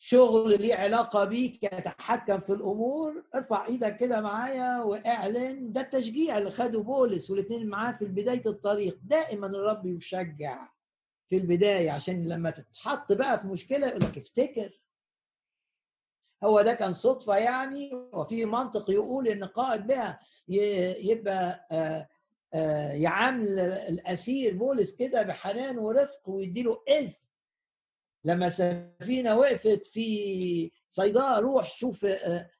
شغل ليه علاقة بيك يتحكم في الأمور ارفع إيدك كده معايا واعلن. ده التشجيع اللي خده بولس والاثنين معاه في بداية الطريق. دائما الرب يشجع في البداية عشان لما تتحط بقى في مشكلة يقول لك افتكر. هو ده كان صدفة يعني وفي منطق يقول إن قائد بها يبقى آه، آه، يعامل الأسير بولس كده بحنان ورفق ويديله إذن لما سفينة وقفت في صيداء روح شوف آه،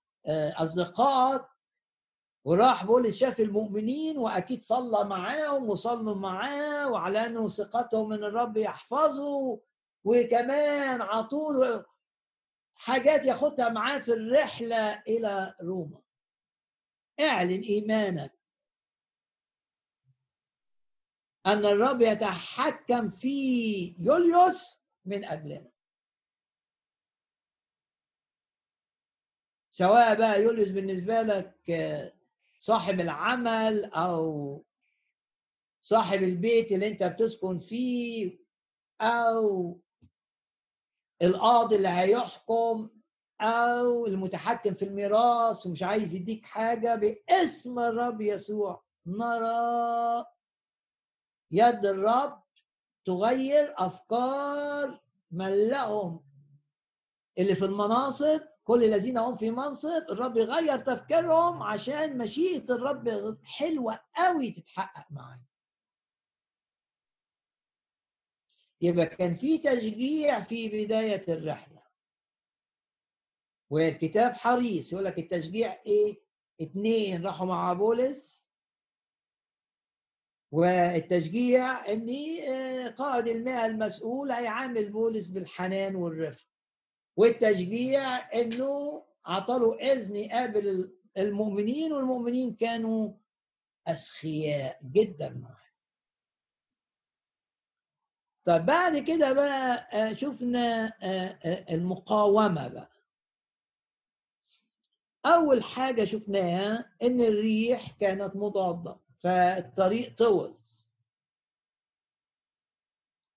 أصدقائك وراح بولس شاف المؤمنين وأكيد صلى معاهم وصلوا معاه أنه ثقتهم من الرب يحفظه وكمان عطوله حاجات ياخدها معاه في الرحلة إلى روما. اعلن إيمانك أن الرب يتحكم في يوليوس من أجلنا. سواء بقى يوليوس بالنسبة لك صاحب العمل أو صاحب البيت اللي أنت بتسكن فيه أو القاضي اللي هيحكم أو المتحكم في الميراث ومش عايز يديك حاجة باسم الرب يسوع نرى يد الرب تغير أفكار من لهم اللي في المناصب كل الذين هم في منصب الرب يغير تفكيرهم عشان مشيئة الرب حلوة قوي تتحقق معاه يبقى كان في تشجيع في بداية الرحلة. والكتاب حريص يقول لك التشجيع إيه؟ اتنين راحوا مع بولس والتشجيع ان آه، قائد المئة المسؤول هيعامل بولس بالحنان والرفق والتشجيع إنه عطاله اذن يقابل المؤمنين والمؤمنين كانوا أسخياء جدا معه طب بعد كده بقى آه، شفنا آه، المقاومة بقى. أول حاجة شفناها إن الريح كانت مضادة. فالطريق طول.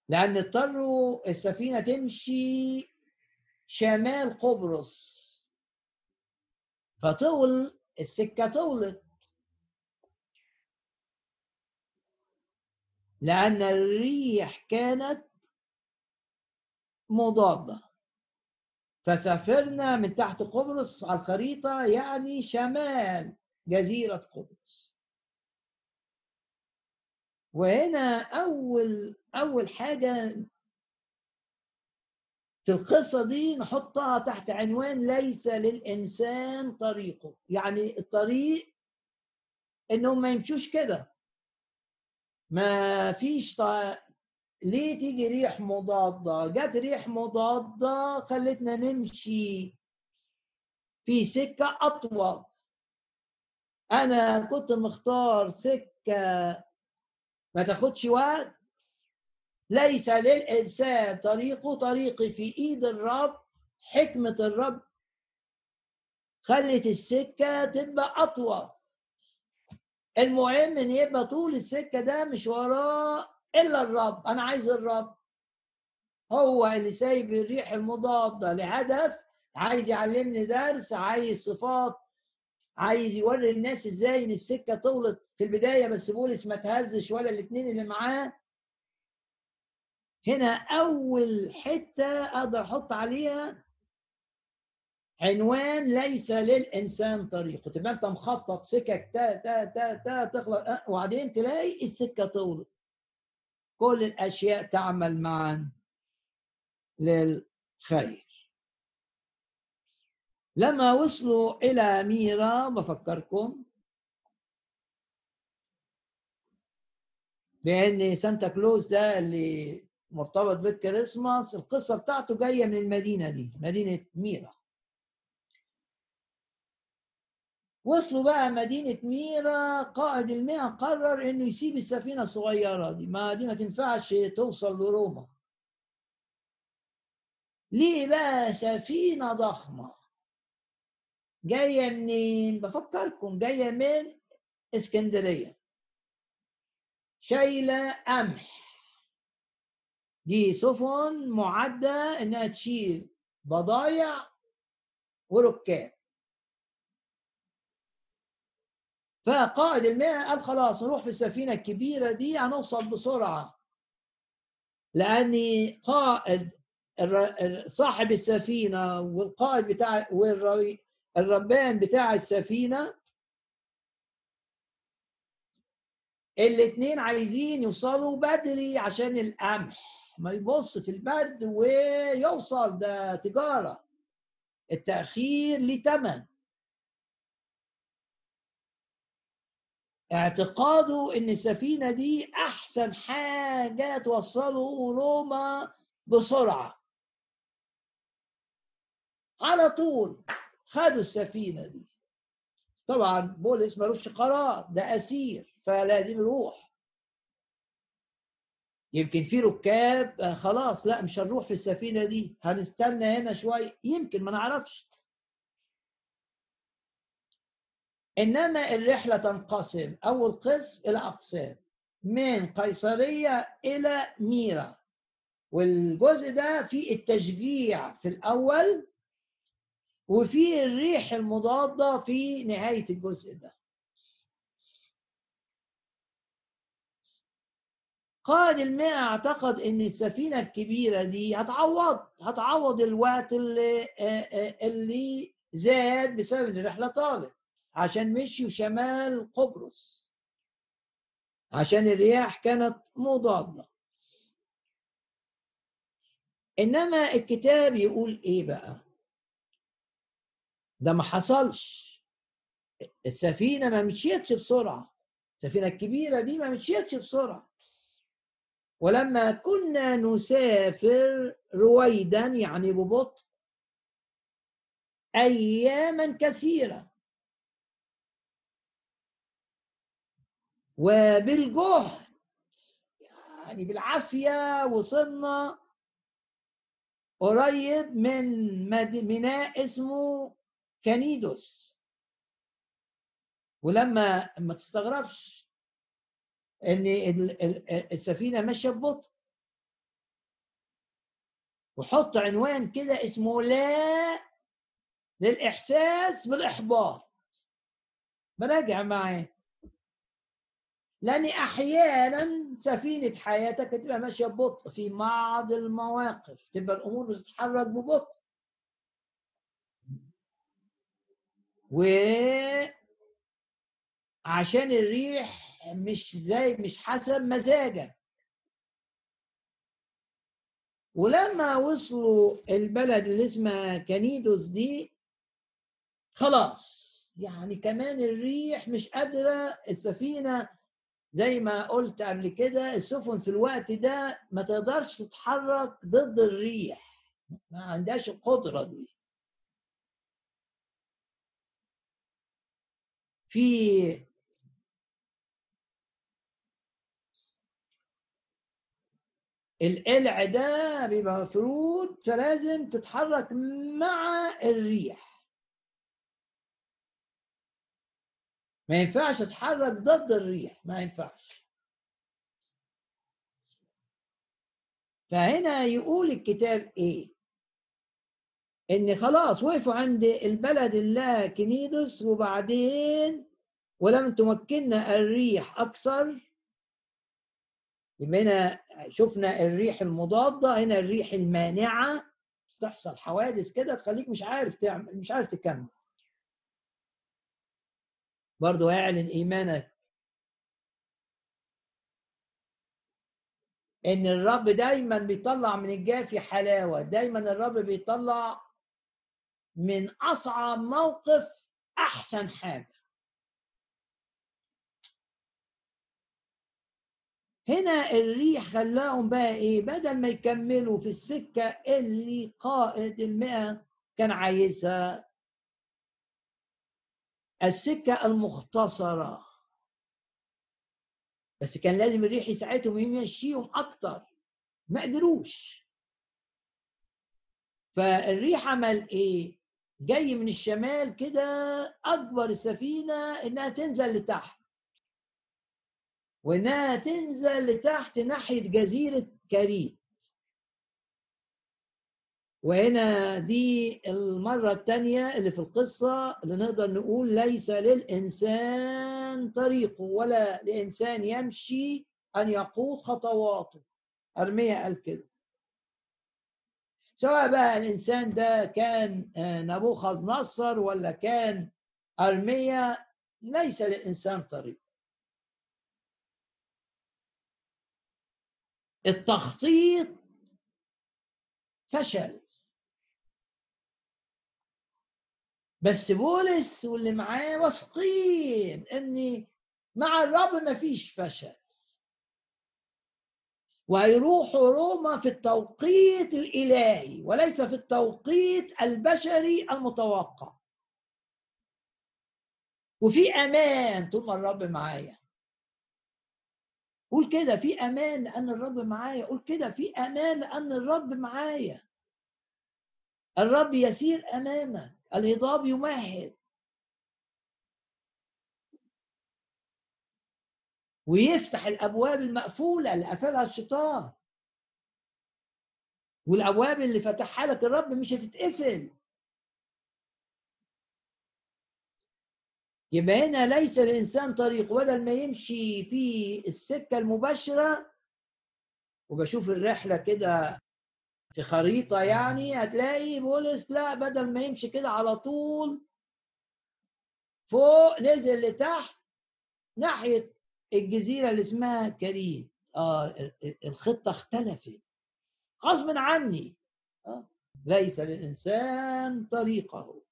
لأن اضطروا السفينة تمشي شمال قبرص. فطول السكة طولت. لأن الريح كانت مضادة. فسافرنا من تحت قبرص على الخريطة يعني شمال جزيرة قبرص. وهنا أول أول حاجة في القصة دي نحطها تحت عنوان ليس للإنسان طريقه. يعني الطريق إنهم ما يمشوش كده. ما فيش ط... ليه تيجي ريح مضادة؟ جت ريح مضادة خلتنا نمشي في سكة أطول. أنا كنت مختار سكة ما تاخدش وقت. ليس للإنسان طريقه طريقي في إيد الرب حكمة الرب خلت السكة تبقى أطول. المهم إن يبقى طول السكة ده مش وراه إلا الرب. أنا عايز الرب. هو اللي سايب الريح المضادة لهدف عايز يعلمني درس عايز صفات عايز يوري الناس إزاي إن السكة طولت في البداية بس بولس ما تهزش ولا الاثنين اللي معاه. هنا أول حتة أقدر أحط عليها عنوان ليس للإنسان طريق. تبقى أنت مخطط سكك تا تا تا تا تخلص أه، وبعدين تلاقي السكة طولت. كل الأشياء تعمل معا للخير. لما وصلوا إلى ميرا بفكركم؟ بأن سانتا كلوز ده اللي مرتبط بالكريسماس القصة بتاعته جاية من المدينة دي مدينة ميرا. وصلوا بقى مدينة ميرا قائد المئة قرر إنه يسيب السفينة الصغيرة دي ما دي ما تنفعش توصل لروما. ليه بقى سفينة ضخمة؟ جاية منين؟ بفكركم جاية من إسكندرية. شايلة قمح. دي سفن معدة إنها تشيل بضايع وركاب. فقائد المئة قال خلاص نروح في السفينة الكبيرة دي هنوصل بسرعة. لأن قائد صاحب السفينة والقائد بتاع الربان بتاع السفينة الاثنين عايزين يوصلوا بدري عشان القمح. ما يبص في البرد ويوصل ده تجارة. التأخير ليه اعتقاده إن السفينة دي أحسن حاجة توصله روما بسرعة. على طول. خدوا السفينة دي. طبعا بولس ملوش قرار ده أسير فلازم يروح يمكن في ركاب آه، خلاص لا مش هنروح في السفينة دي هنستنى هنا شوية. يمكن ما نعرفش. إنما الرحلة تنقسم أول قسم إلى أقسام من قيصرية إلى ميرا. والجزء ده فيه التشجيع في الأول وفي الريح المضادة في نهاية الجزء ده. قائد المئة أعتقد إن السفينة الكبيرة دي هتعوض هتعوض الوقت اللي اللي زاد بسبب إن الرحلة طالت عشان مشيوا شمال قبرص. عشان الرياح كانت مضادة. إنما الكتاب يقول إيه بقى؟ ده ما حصلش. السفينة ما مشيتش بسرعة. السفينة الكبيرة دي ما مشيتش بسرعة. ولما كنا نسافر رويدا يعني ببطء أياما كثيرة. وبالجهد يعني بالعافية وصلنا قريب من ميناء اسمه كانيدوس ولما ما تستغربش إن السفينة ماشية ببطء. وحط عنوان كده اسمه لا للإحساس بالإحباط. براجع معاه لأن أحيانا سفينة حياتك تبقى ماشية ببطء في بعض المواقف تبقى الأمور بتتحرك ببطء. و عشان الريح مش زي مش حسب مزاجك ولما وصلوا البلد اللي اسمها كانيدوس دي خلاص يعني كمان الريح مش قادرة السفينة زي ما قلت قبل كده السفن في الوقت ده ما تقدرش تتحرك ضد الريح ما عندهاش القدرة دي. في القلع ده بيبقى مفروض فلازم تتحرك مع الريح. ما ينفعش تتحرك ضد الريح ما ينفعش. فهنا يقول الكتاب إيه؟ إن خلاص وقفوا عند البلد الله كنيدس وبعدين ولم تمكننا الريح أكثر. هنا شفنا الريح المضادة هنا الريح المانعة. تحصل حوادث كده تخليك مش عارف تعمل مش عارف تكمل. برضه اعلن إيمانك. إن الرب دايما بيطلع من الجافي حلاوة دايما الرب بيطلع من أصعب موقف أحسن حاجة. هنا الريح خلاهم بقى إيه؟ بدل ما يكملوا في السكة اللي قائد المئة كان عايزها. السكة المختصرة. بس كان لازم الريح يساعدهم يمشيهم أكتر. ما قدروش. فالريح عمل إيه؟ جاي من الشمال كده أكبر السفينه إنها تنزل لتحت. وإنها تنزل لتحت ناحية جزيرة كريت. وهنا دي المرة الثانية اللي في القصة اللي نقدر نقول ليس للإنسان طريقه ولا لإنسان يمشي أن يقود خطواته. أرمية قال كده. سواء بقى الإنسان ده كان آه، نبوخذ نصر ولا كان أرمية ليس للإنسان طريق. التخطيط فشل. بس بولس واللي معاه واثقين ان مع الرب ما فيش فشل. وهيروحوا روما في التوقيت الإلهي وليس في التوقيت البشري المتوقع. وفي أمان طول ما الرب معايا. قول كده في أمان لأن الرب معايا. قول كده في أمان لأن الرب معايا. الرب يسير أمامك. الهضاب يمهد. ويفتح الأبواب المقفولة اللي قفلها الشيطان. والأبواب اللي فتحها لك الرب مش هتتقفل. يبقى هنا ليس الإنسان طريق بدل ما يمشي في السكة المباشرة. وبشوف الرحلة كده في خريطة يعني هتلاقي بولس لا بدل ما يمشي كده على طول فوق نزل لتحت ناحية الجزيرة اللي اسمها كريت آه الخطة اختلفت. غصب عني. آه. ليس للإنسان طريقه.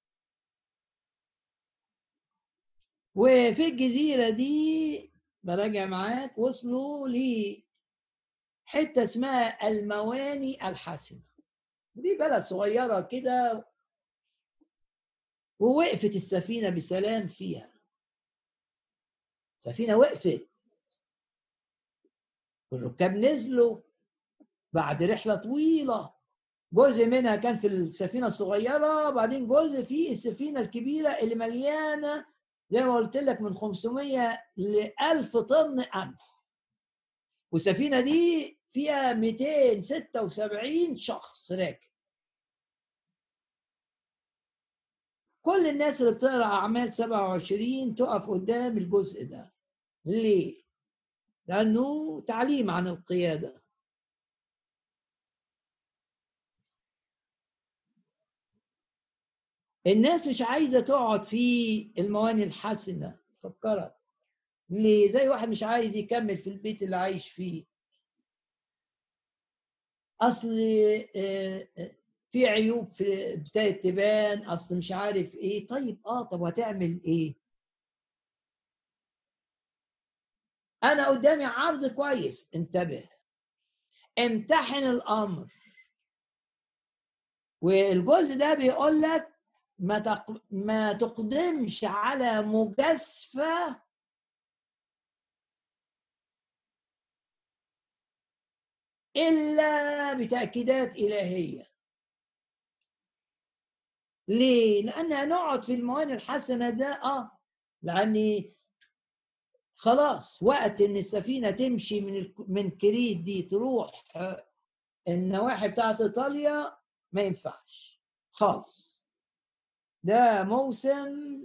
وفي الجزيرة دي براجع معاك وصلوا لي حتة اسمها المواني الحسنه دي بلد صغيرة كده ووقفت السفينة بسلام فيها. السفينه وقفت. والركاب نزلوا بعد رحلة طويلة. جزء منها كان في السفينة الصغيرة وبعدين جزء في السفينة الكبيرة اللي مليانة زي ما قلت لك من 500 ل 1000 طن قمح. والسفينة دي فيها 276 شخص راكب. كل الناس اللي بتقرأ أعمال 27 تقف قدام الجزء ده. ليه؟ لأنه تعليم عن القيادة. الناس مش عايزة تقعد في المواني الحسنة فكرت ليه؟ زي واحد مش عايز يكمل في البيت اللي عايش فيه. أصل آه، آه، في عيوب في ابتدت تبان أصل مش عارف إيه. طيب آه طب هتعمل إيه؟ أنا قدامي عرض كويس. انتبه. امتحن الأمر. والجزء ده بيقول لك ما ما تقدمش على مجازفة إلا بتأكيدات إلهية. ليه؟ لأن هنقعد في المواني الحسنة ده آه لأني خلاص وقت إن السفينة تمشي من من كريت دي تروح النواحي بتاعت إيطاليا ما ينفعش خالص. ده موسم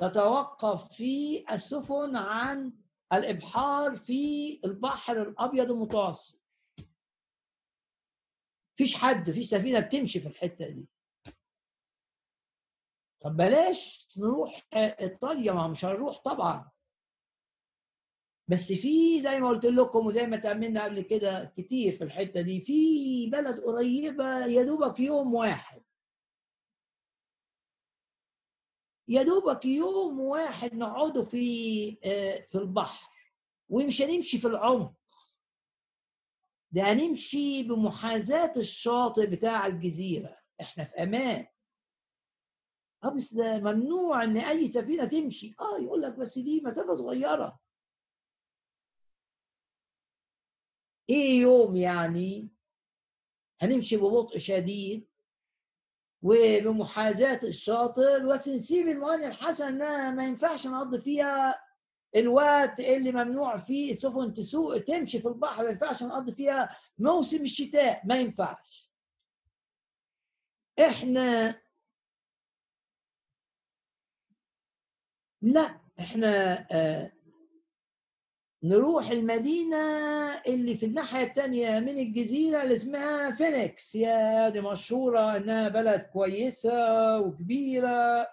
تتوقف فيه السفن عن الإبحار في البحر الأبيض المتوسط. فيش حد في سفينة بتمشي في الحتة دي. طب بلاش نروح إيطاليا ما مش هنروح طبعا. بس في زي ما قلت لكم وزي ما تأملنا قبل كده كتير في الحتة دي في بلد قريبة يا دوبك يوم واحد. يا دوبك يوم واحد نقعده في في البحر ومش هنمشي في العمق. ده هنمشي بمحاذاة الشاطئ بتاع الجزيرة. إحنا في أمان. ده ممنوع إن أي سفينة تمشي. آه يقول لك بس دي مسافة صغيرة. إيه يوم يعني؟ هنمشي ببطء شديد وبمحاذاة الشاطئ بس نسيب الموانئ الحسنة. انها ما ينفعش نقضي فيها الوقت اللي ممنوع فيه السفن تسوق تمشي في البحر. ما ينفعش نقضي فيها موسم الشتاء. ما ينفعش. إحنا لا إحنا آه نروح المدينة اللي في الناحية التانية من الجزيرة اللي اسمها فينيكس. يا دي مشهورة إنها بلد كويسة وكبيرة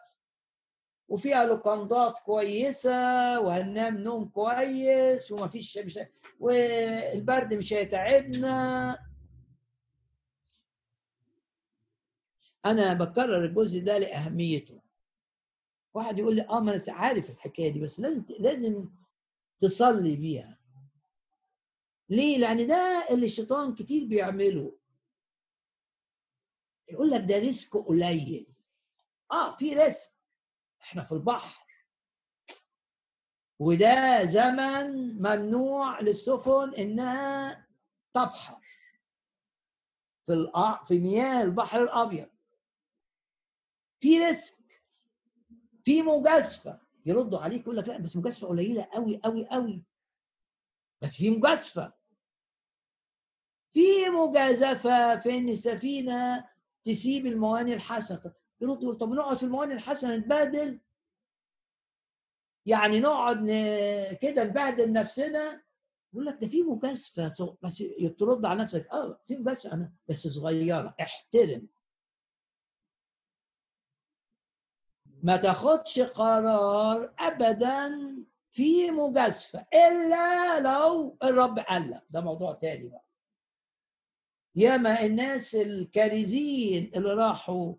وفيها لوكاندات كويسة وهننام نوم كويس ومفيش مش والبرد مش هيتعبنا. أنا بكرر الجزء ده لأهميته. واحد يقول لي آه ما أنا عارف الحكاية دي بس لازم لازم تصلي بيها. ليه؟ لأن ده اللي الشيطان كتير بيعمله. يقول لك ده risk قليل. آه في risk إحنا في البحر. وده زمن ممنوع للسفن إنها تبحر. في في مياه البحر الأبيض. في ريسك في مجازفة يردوا عليك يقول لك لا بس مجازفة قليلة قوي قوي قوي بس في مجازفة. في مجازفة في إن السفينه تسيب الموانئ الحسنة. يرد يقول طب نقعد في الموانئ الحسنة نتبادل يعني نقعد. كده نبهدل نفسنا؟ يقول لك ده في مجازفة بس ترد على نفسك. آه في مجازفة أنا بس صغيرة. احترم. ما تاخدش قرار ابدا في مجازفة إلا لو الرب قال ده موضوع تاني بقى. ياما الناس الكارزين اللي راحوا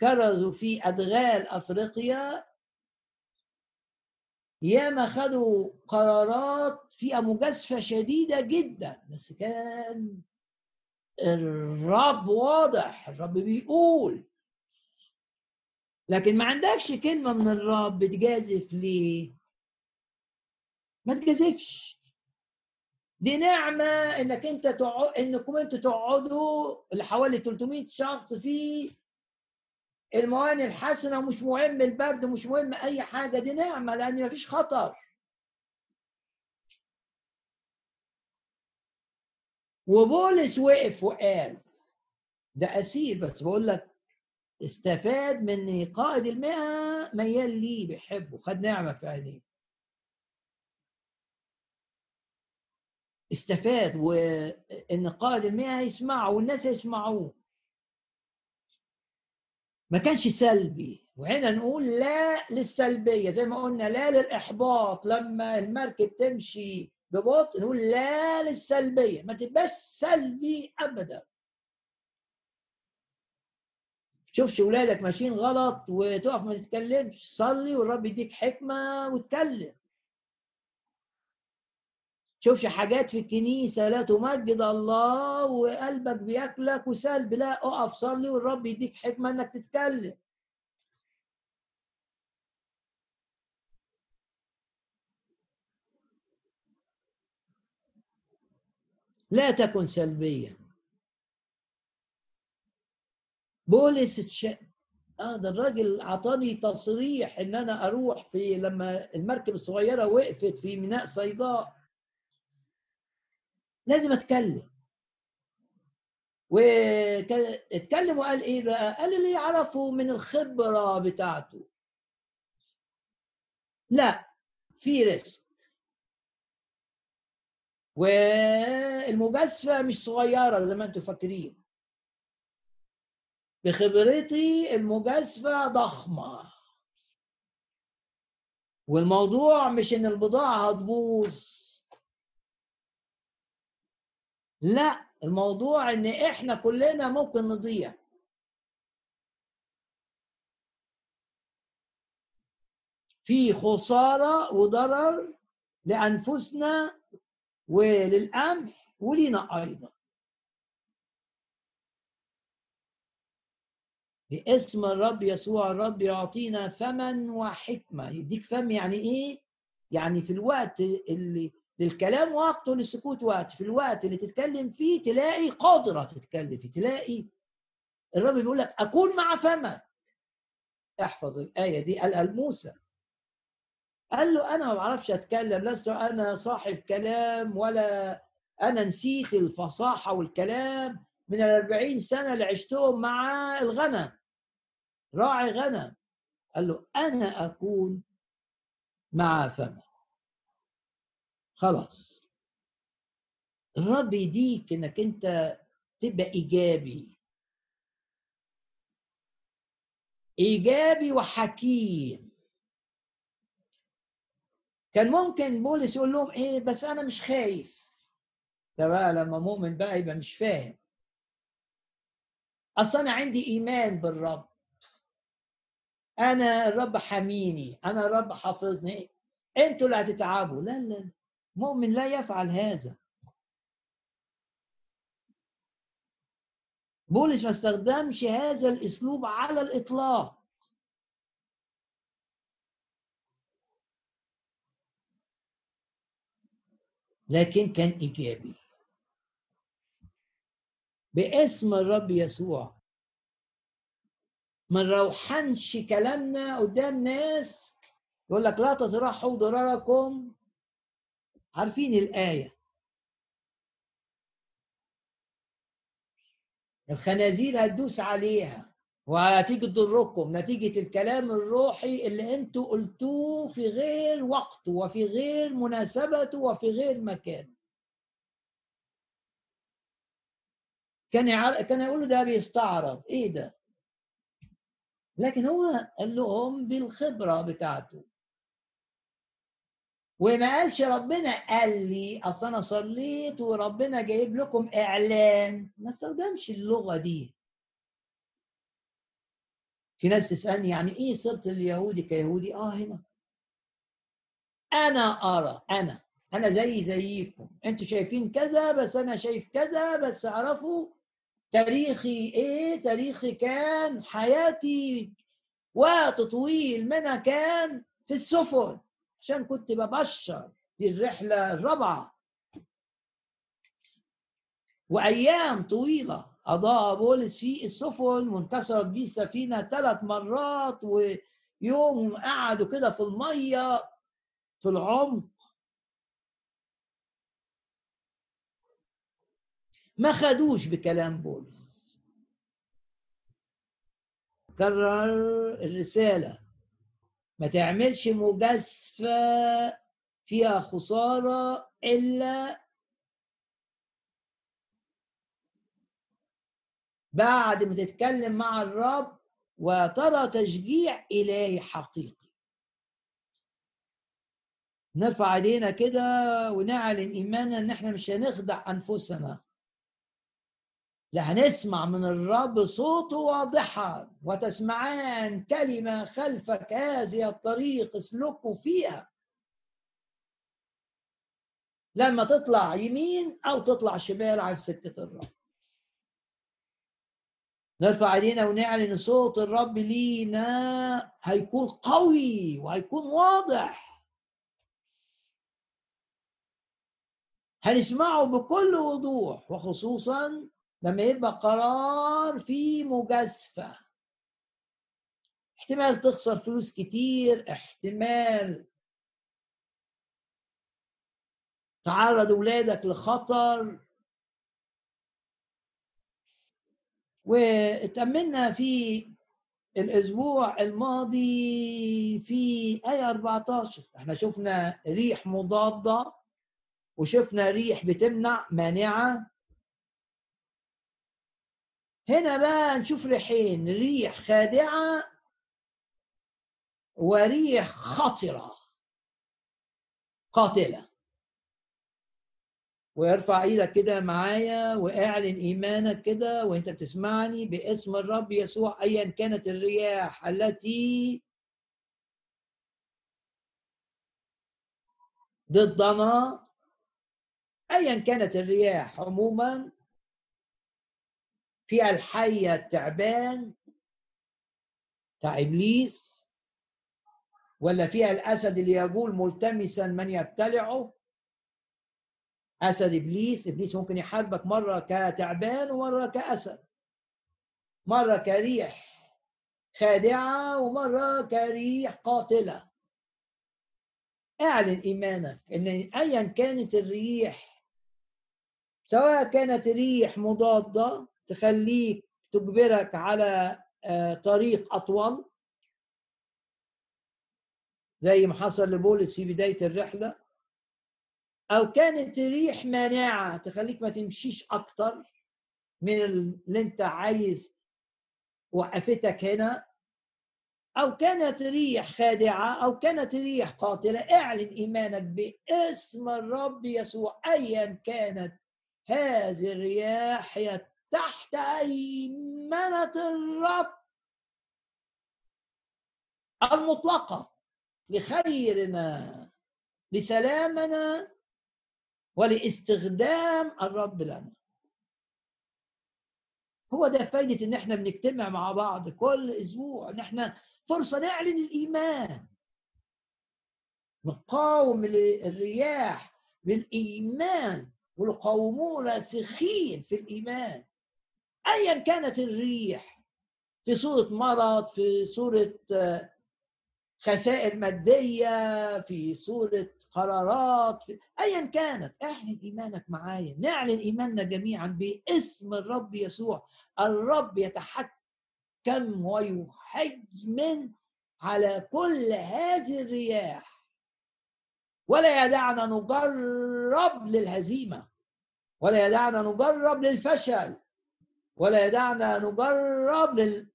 كرزوا في أدغال أفريقيا ياما خدوا قرارات فيها مجازفة شديدة جدا. بس كان الرب واضح الرب بيقول لكن ما عندكش كلمة من الرب تجازف ليه؟ ما تجازفش. دي نعمة إنك أنت تقعد إنكم أنتوا تقعدوا اللي حوالي 300 شخص في الموانئ الحسنة ومش مهم البرد ومش مهم أي حاجة دي نعمة لأن مفيش خطر. وبولس وقف وقال ده أسير بس بقول لك استفاد من قائد المئة ميال ليه بيحبه خد نعمة في عينيه. استفاد وإن قائد المئة يسمعه والناس يسمعوه ما كانش سلبي وهنا نقول لا للسلبية زي ما قلنا لا للإحباط. لما المركب تمشي ببطء نقول لا للسلبية ما تبقاش سلبي أبدا. تشوفش ولادك ماشيين غلط وتقف ما تتكلمش صلي والرب يديك حكمة واتكلم تشوفش حاجات في الكنيسة لا تمجد الله وقلبك بياكلك وسلب لا اقف صلي والرب يديك حكمة انك تتكلم. لا تكن سلبيا. بولس تش... آه ده الراجل أعطاني تصريح إن أنا أروح في لما المركب الصغيرة وقفت في ميناء صيداء. لازم أتكلم. واتكلم وقال إيه بقى؟ قال اللي يعرفه من الخبرة بتاعته. لا في ريسك. والمجازفة مش صغيرة زي ما أنتم فاكرين. بخبرتي المجازفة ضخمة. والموضوع مش إن البضاعة هتبوظ. لا الموضوع إن إحنا كلنا ممكن نضيع. في خسارة وضرر لأنفسنا وللقمح ولينا أيضا. باسم الرب يسوع الرب يعطينا فما وحكمة. يديك فم يعني إيه؟ يعني في الوقت اللي للكلام وقت وللسكوت وقت في الوقت اللي تتكلم فيه تلاقي قدره تتكلم فيه تلاقي الرب بيقول لك أكون مع فمك. احفظ الآية دي. قالها لموسى قال له أنا ما بعرفش أتكلم لست أنا صاحب كلام ولا أنا نسيت الفصاحة والكلام. من الأربعين سنة اللي عشتهم مع الغنم. راعي غنم. قال له أنا أكون مع فمك خلاص. الرب يديك إنك أنت تبقى إيجابي. إيجابي وحكيم. كان ممكن بولس يقول لهم إيه بس أنا مش خايف. ده بقى لما مؤمن بقى يبقى مش فاهم. أصل أنا عندي إيمان بالرب. أنا الرب حميني أنا الرب حافظني. أنتوا اللي هتتعبوا. لا لا مؤمن لا يفعل هذا. بولس ما استخدمش هذا الأسلوب على الإطلاق. لكن كان إيجابي. باسم الرب يسوع. ما نروحنش كلامنا قدام ناس يقول لك لا تطرحوا ضرركم. عارفين الآية. الخنازير هتدوس عليها وهتيجي تضركم. نتيجة الكلام الروحي اللي أنتوا قلتوه في غير وقته وفي غير مناسبته وفي غير مكانه كان يعر... كان يقول ده بيستعرض. إيه ده؟ لكن هو قال لهم بالخبرة بتاعته. وما قالش ربنا قال لي أصل أنا صليت وربنا جايب لكم إعلان. ما استخدمش اللغة دي. في ناس تسألني يعني إيه صرت اليهودي كيهودي؟ آه هنا. أنا أرى أنا أنا زي زيكم. أنتوا شايفين كذا بس أنا شايف كذا بس اعرفوا تاريخي إيه؟ تاريخي كان حياتي وقت طويل منها كان في السفن عشان كنت ببشر. دي الرحلة الرابعة. وأيام طويلة. قضاها بولس في السفن وانكسرت بيه السفينة ثلاث مرات ويوم قعدوا كده في المية في العمق. ما خدوش بكلام بولس. كرر الرسالة. ما تعملش مجازفة فيها خسارة إلا بعد ما تتكلم مع الرب وترى تشجيع إلهي حقيقي. نرفع ايدينا كده ونعلن إيماننا إن إحنا مش هنخدع أنفسنا. هنسمع من الرب صوته واضحا وتسمعان كلمة خلفك. هذه الطريق اسلكوا فيها. لما تطلع يمين أو تطلع شمال على سكة الرب. نرفع إيدينا ونعلن صوت الرب لينا. هيكون قوي وهيكون واضح. هنسمعه بكل وضوح وخصوصا لما يبقى قرار في مجازفة. احتمال تخسر فلوس كتير احتمال تعرض ولادك لخطر. وتأملنا في الأسبوع الماضي في آية 14 إحنا شفنا ريح مضادة وشفنا ريح بتمنع مانعة. هنا بقى نشوف ريحين ريح خادعة وريح خطرة قاتلة. وارفع إيدك كده معايا واعلن ايمانك كده وانت بتسمعني باسم الرب يسوع ايا كانت الرياح التي ضدنا ايا كانت الرياح عموما. فيها الحية التعبان بتاع إبليس ولا فيها الأسد اللي يقول ملتمسا من يبتلعه؟ أسد إبليس إبليس ممكن يحاربك مرة كتعبان ومرة كأسد. مرة كريح خادعة ومرة كريح قاتلة. أعلن إيمانك إن أيا كانت الريح سواء كانت ريح مضادة تخليك تجبرك على طريق أطول. زي ما حصل لبولس في بداية الرحلة. أو كانت ريح مانعة تخليك ما تمشيش أكتر من اللي أنت عايز وقفتك هنا. أو كانت ريح خادعة أو كانت ريح قاتلة. اعلن إيمانك باسم الرب يسوع. أيا كانت هذه الرياح هي تحت أيمنة الرب. المطلقة لخيرنا لسلامنا ولاستخدام الرب لنا. هو ده فايدة إن إحنا بنجتمع مع بعض كل أسبوع إن إحنا فرصة نعلن الإيمان. نقاوم الرياح بالإيمان ونقاوموه راسخين في الإيمان. ايا كانت الريح في صورة مرض في صورة خسائر مادية في صورة قرارات في أيا كانت. أعلن إيمانك معايا نعلن إيماننا جميعا باسم الرب يسوع. الرب يتحكم ويهيمن على كل هذه الرياح. ولا يدعنا نجرب للهزيمة ولا يدعنا نجرب للفشل. ولا يدعنا نجرب لل...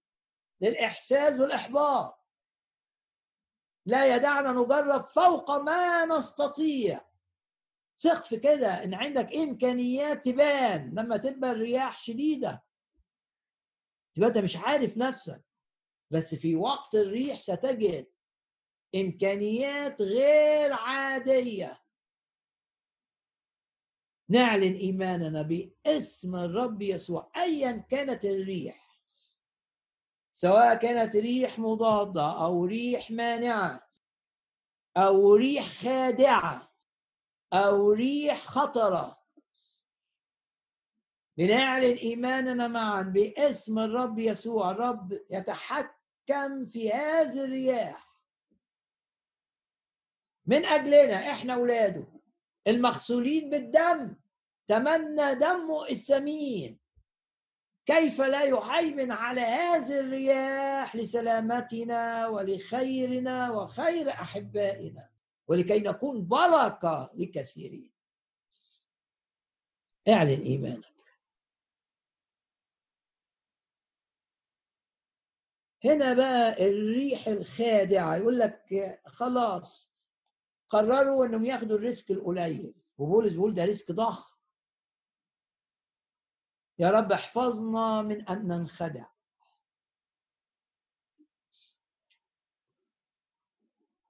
للإحساس بالإحباط لا يدعنا نجرب فوق ما نستطيع. ثق في كده إن عندك إمكانيات تبان لما تبقى الرياح شديدة. تبقى أنت مش عارف نفسك. بس في وقت الريح ستجد إمكانيات غير عادية. نعلن إيماننا باسم الرب يسوع ايا كانت الريح. سواء كانت ريح مضادة أو ريح مانعة أو ريح خادعة أو ريح خطرة. بنعلن إيماننا معا باسم الرب يسوع. الرب يتحكم في هذه الرياح. من أجلنا إحنا أولاده المغسولين بالدم. تمنى دمه الثمين كيف لا يهيمن على هذه الرياح لسلامتنا ولخيرنا وخير أحبائنا؟ ولكي نكون بركة لكثيرين. اعلن إيمانك. هنا بقى الريح الخادعة. يقول لك خلاص قرروا إنهم ياخدوا ال risk القليل. وبولس بيقول ده risk ضخم. يا رب احفظنا من أن ننخدع.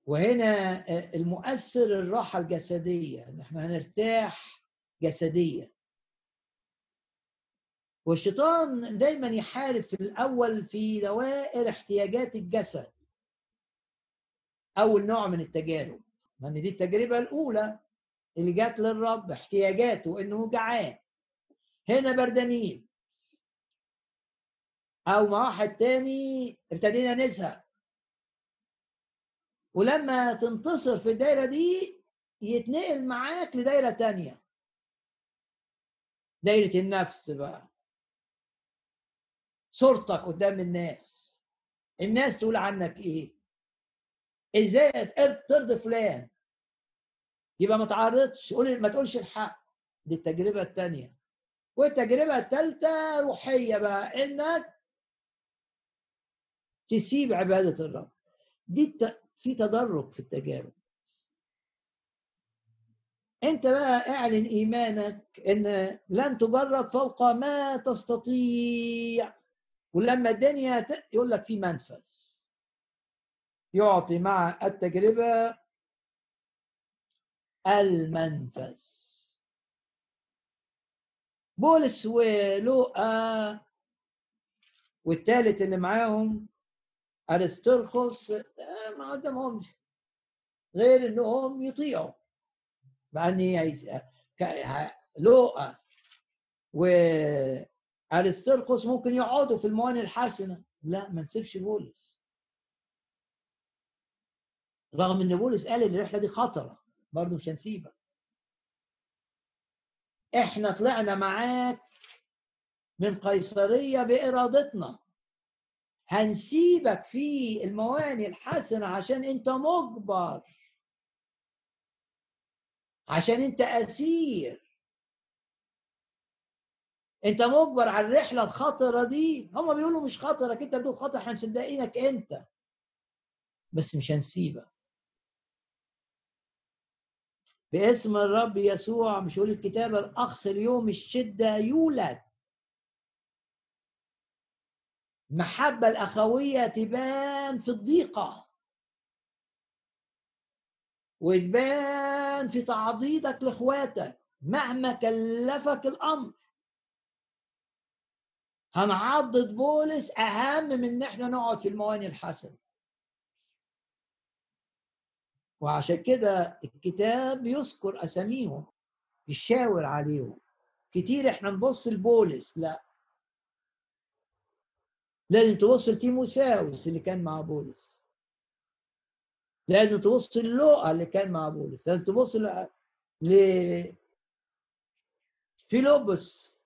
وهنا المؤثر الراحة الجسدية إن إحنا هنرتاح جسديا. والشيطان دايما يحارب في الأول في دوائر احتياجات الجسد. أول نوع من التجارب. لأن دي التجربة الأولى اللي جات للرب احتياجاته إنه جعان. هنا بردانين أو مع واحد تاني ابتدينا نزهق. ولما تنتصر في الدايرة دي يتنقل معاك لدايرة تانية. دايرة النفس بقى. صورتك قدام الناس. الناس تقول عنك إيه؟ إزاي ترضي فلان؟ يبقى ما تعرضش قول ما تقولش الحق. دي التجربة الثانية والتجربة الثالثة روحية بقى. إنك تسيب عبادة الرب. دي في تدرج في التجارب. أنت بقى أعلن إيمانك إن لن تجرب فوق ما تستطيع. ولما الدنيا يقول لك في منفذ. يعطي مع التجربة المنفذ. بولس ولوقا والثالث اللي معاهم ارسترخس ما قدامهمش غير إنهم يطيعوا. مع ان لوقا وارسترخس ممكن يقعدوا في الموانئ الحسنة. لا ما نسيبش بولس. رغم إن بولس قال الرحلة دي خطرة برضه مش هنسيبك. إحنا طلعنا معاك من قيصرية بإرادتنا. هنسيبك في الموانئ الحسنة عشان أنت مجبر عشان أنت أسير. أنت مجبر على الرحلة الخطرة دي. هم بيقولوا مش خطرك أنت بتقول خطر إحنا مصدقينك أنت. بس مش هنسيبك. باسم الرب يسوع مش يقول الكتاب الأخ اليوم الشدة يولد. المحبة الأخوية تبان في الضيقة. وتبان في تعضيدك لإخواتك مهما كلفك الأمر. هنعضد بولس أهم من إن إحنا نقعد في المواني الحسنة. وعشان كده الكتاب يذكر أساميهم يشاور عليهم. كتير إحنا نبص لبولس لا. لازم تبص لتيموساوس اللي كان مع بولس. لازم تبص للوقا اللي كان مع بولس. لازم تبص ل فيلوبس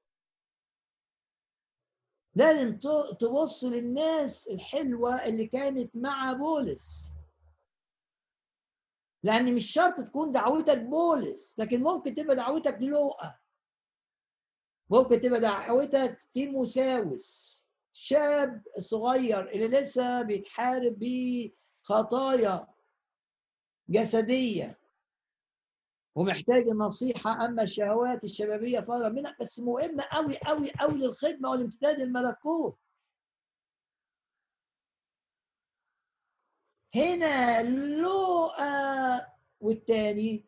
لازم تبص للناس الحلوة اللي كانت مع بولس. لأن مش شرط تكون دعوتك بولس لكن ممكن تبقى دعوتك لوقا. ممكن تبقى دعوتك تيموساوس شاب صغير اللي لسه بيتحارب بخطايا جسدية. ومحتاج النصيحة أما الشهوات الشبابية فرغ منها بس مهمة قوي قوي قوي للخدمة والامتداد الملكوت. هنا لوقا والتاني.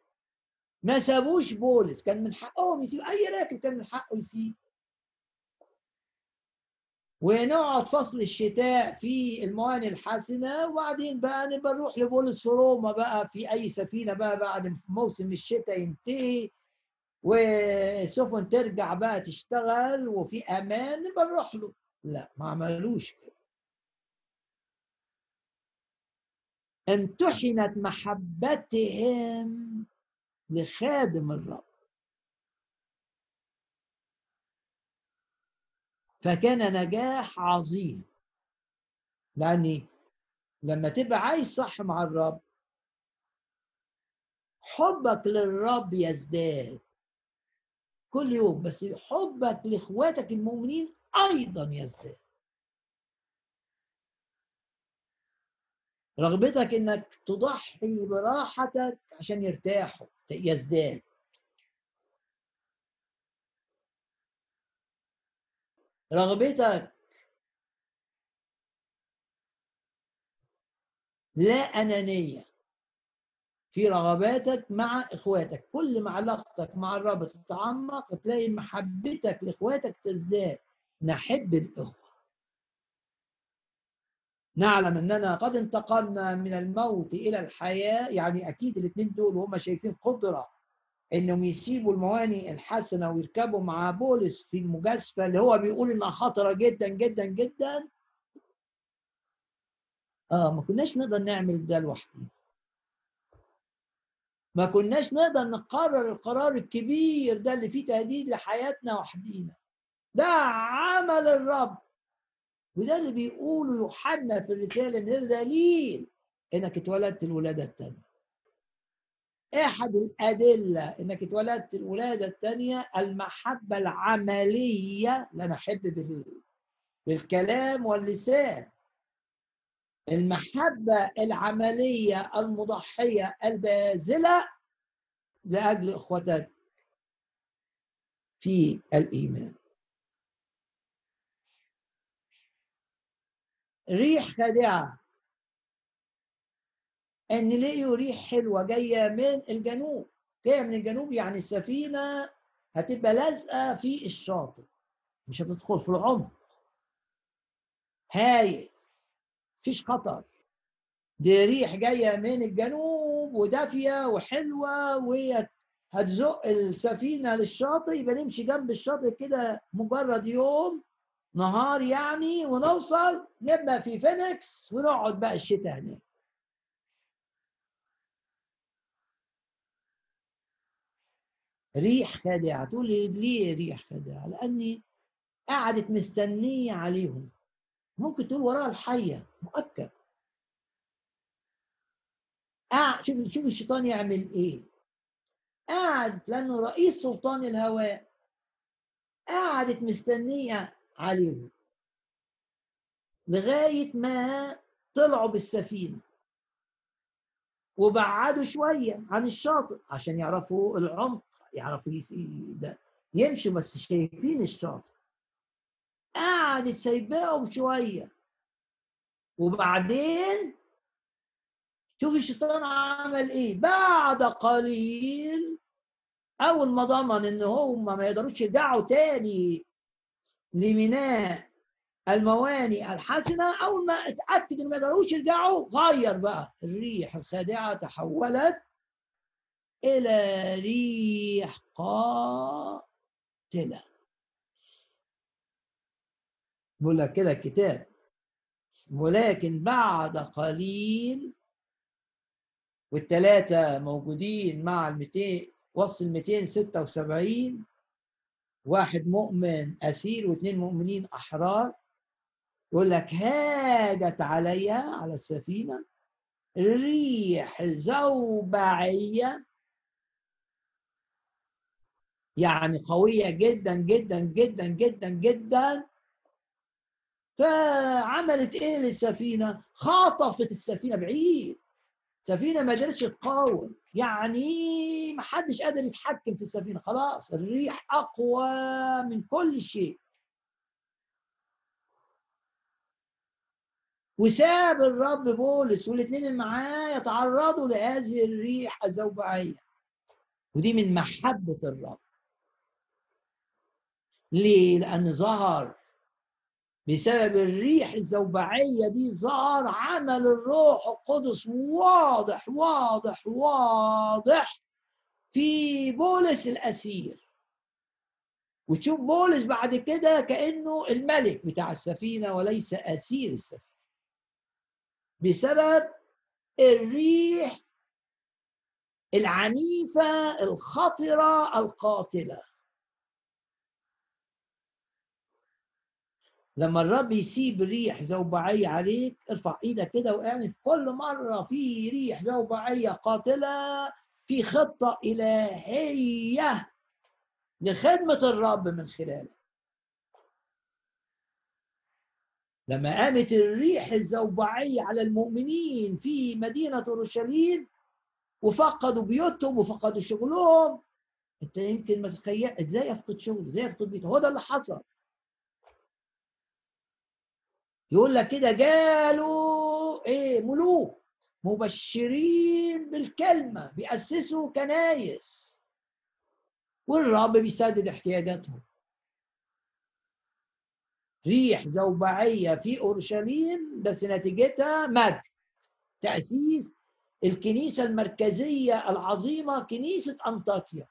ما سابوش بولس كان من حقهم يسيب أي راكب كان من حقه يسيب. ونقعد فصل الشتاء في الموانئ الحسنة وبعدين بقى نبقى نروح لبولس في روما بقى في أي سفينة بقى بعد موسم الشتاء ينتهي وسفن ترجع بقى تشتغل وفي أمان نبقى نروح له. لا ما عملوش كده. امتحنت محبتهم لخادم الرب. فكان نجاح عظيم. لأني لما تبقى عايش صح مع الرب حبك للرب يزداد كل يوم بس حبك لإخواتك المؤمنين أيضا يزداد. رغبتك إنك تضحي براحتك عشان يرتاحوا. يزداد رغبتك لا أنانية. في رغباتك مع إخواتك. كل ما علاقتك مع الرب تتعمق تلاقي محبتك لإخواتك تزداد. نحب الإخوة. نعلم أننا قد انتقلنا من الموت إلى الحياة. يعني أكيد الاثنين دول وهم شايفين قدرة إنهم يسيبوا الموانئ الحسنة ويركبوا مع بولس في المجازفة اللي هو بيقول إنها خطرة جدا جدا جدا. آه ما كناش نقدر نعمل ده لوحدنا. ما كناش نقدر نقرر القرار الكبير ده اللي فيه تهديد لحياتنا وحدينا. ده عمل الرب. وده اللي بيقوله يوحنا في الرسالة إن ده دليل إنك اتولدت الولادة الثانية أحد الأدلة إنك اتولدت الولادة الثانية المحبة العملية لا نحب بالكلام واللسان. المحبة العملية المضحية الباذله لأجل اخوتك في الإيمان. ريح خادعة. إن لقيوا ريح حلوة جاية من الجنوب. جاية من الجنوب يعني السفينه هتبقى لازقة في الشاطئ. مش هتدخل في العمق. هاي مفيش خطر. دي ريح جاية من الجنوب ودافية وحلوة وهي هتزق السفينة للشاطئ. يبقى نمشي جنب الشاطئ كده مجرد يوم. نهار يعني ونوصل نبقى في فينيكس ونقعد بقى الشتاء هناك. ريح خادعة. تقول لي ليه ريح خادعة؟ لأني قعدت مستنية عليهم. ممكن تقول وراها الحية. مؤكد. قاعد شوف شوف الشيطان يعمل إيه. قعدت لأنه رئيس سلطان الهواء. قعدت مستنية عليهم. لغاية ما طلعوا بالسفينة. وبعدوا شوية عن الشاطئ عشان يعرفوا العمق يعرفوا ده يمشوا بس شايفين الشاطئ. قعدت سايباهم شوية. وبعدين شوف الشيطان عمل إيه. بعد قليل أول ما ضمن إن هم ما يقدروش يرجعوا تاني لميناء المواني الحسنة اول ما أتأكد ان ما يقدروش يرجعوا غير بقى الريح الخادعة تحولت إلى ريح قاتلة. بقول لك كده الكتاب. ولكن بعد قليل والثلاثة موجودين مع ال 200 وسط ال 276 واحد مؤمن أسير واثنين مؤمنين أحرار يقول لك هاجت عليها على السفينة ريح زوبعية. يعني قوية جدا جدا جدا جدا جدا. فعملت إيه للسفينة؟ خاطفت السفينة بعيد. سفينة ما قدرتش تقاوم. يعني ما حدش قادر يتحكم في السفينة. خلاص الريح أقوى من كل شيء. وساب الرب بولس والاثنين اللي معاه يتعرضوا لهذه الريح الزوبعية ودي من محبة الرب. ليه؟ لأن ظهر بسبب الريح الزوبعية دي ظهر عمل الروح القدس واضح واضح واضح في بولس الأسير. وتشوف بولس بعد كده كأنه الملك بتاع السفينة وليس أسير السفينة. بسبب الريح العنيفة الخطرة القاتلة. لما الرب يسيب ريح زوبعية عليك ارفع إيدك كده واعمل كل مرة في ريح زوبعية قاتلة في خطة إلهية لخدمة الرب من خلالك. لما قامت الريح الزوبعية على المؤمنين في مدينة أورشليم وفقدوا بيوتهم وفقدوا شغلهم انت يمكن ما تتخيل إزاي افقد شغل إزاي افقد بيت هو ده اللي حصل. يقول لك كده جالوا إيه؟ ملوك مبشرين بالكلمة بيأسسوا كنايس. والرب بيسدد احتياجاتهم. ريح زوبعية في أورشليم بس نتيجتها مجد. تأسيس الكنيسة المركزية العظيمة كنيسة أنطاكيا.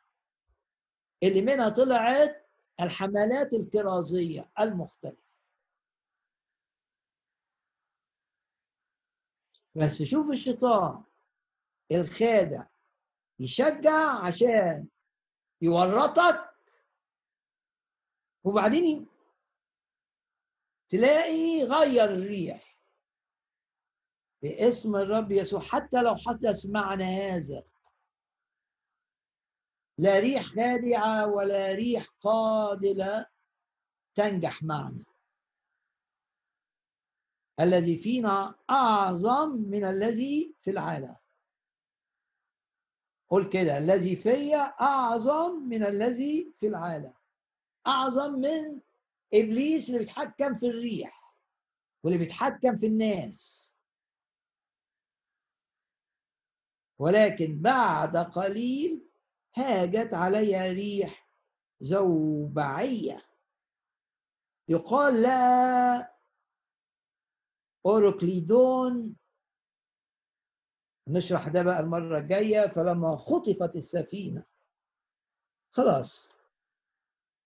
اللي منها طلعت الحملات الكرازية المختلفة. بس شوف الشيطان الخادع يشجع عشان يورطك وبعدين تلاقي غير الريح. باسم الرب يسوع حتى لو حدث معنا هذا لا ريح خادعة ولا ريح قادلة تنجح معنا. الذي فينا أعظم من الذي في العالم. قول كده الذي فيا أعظم من الذي في العالم. أعظم من إبليس اللي بيتحكم في الريح واللي بيتحكم في الناس. ولكن بعد قليل هاجت علي ريح زوبعية. يقال لها أوروكليدون. نشرح ده بقى المرة الجاية. فلما خطفت السفينة خلاص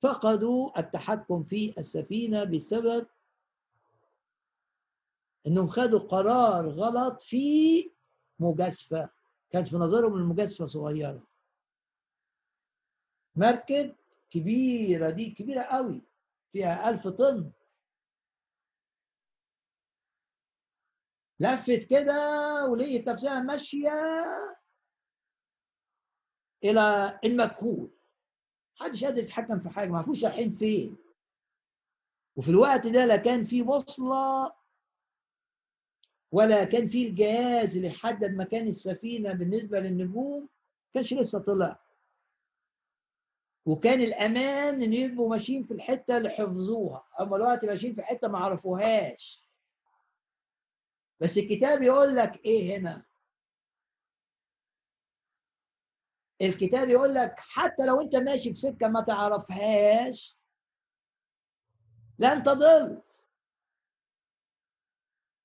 فقدوا التحكم في السفينة بسبب إنهم خدوا قرار غلط في مجازفة. كانت في نظرهم المجازفة صغيرة. مركب كبيرة دي كبيرة قوي فيها ألف طن. لفت كده ولقيت نفسها ماشية إلى المجهول محدش قادر يتحكم في حاجة ما رايحين فين. وفي الوقت ده لا كان في بوصلة ولا كان في الجهاز اللي يحدد مكان السفينة بالنسبة للنجوم كانش لسه طلع. وكان الأمان إن يبقوا ماشيين في الحتة اللي حفظوها. أما دلوقتي ماشيين في حتة ما عرفوهاش. بس الكتاب يقول لك إيه هنا؟ الكتاب يقول لك حتى لو أنت ماشي في سكة ما تعرفهاش لن تضل.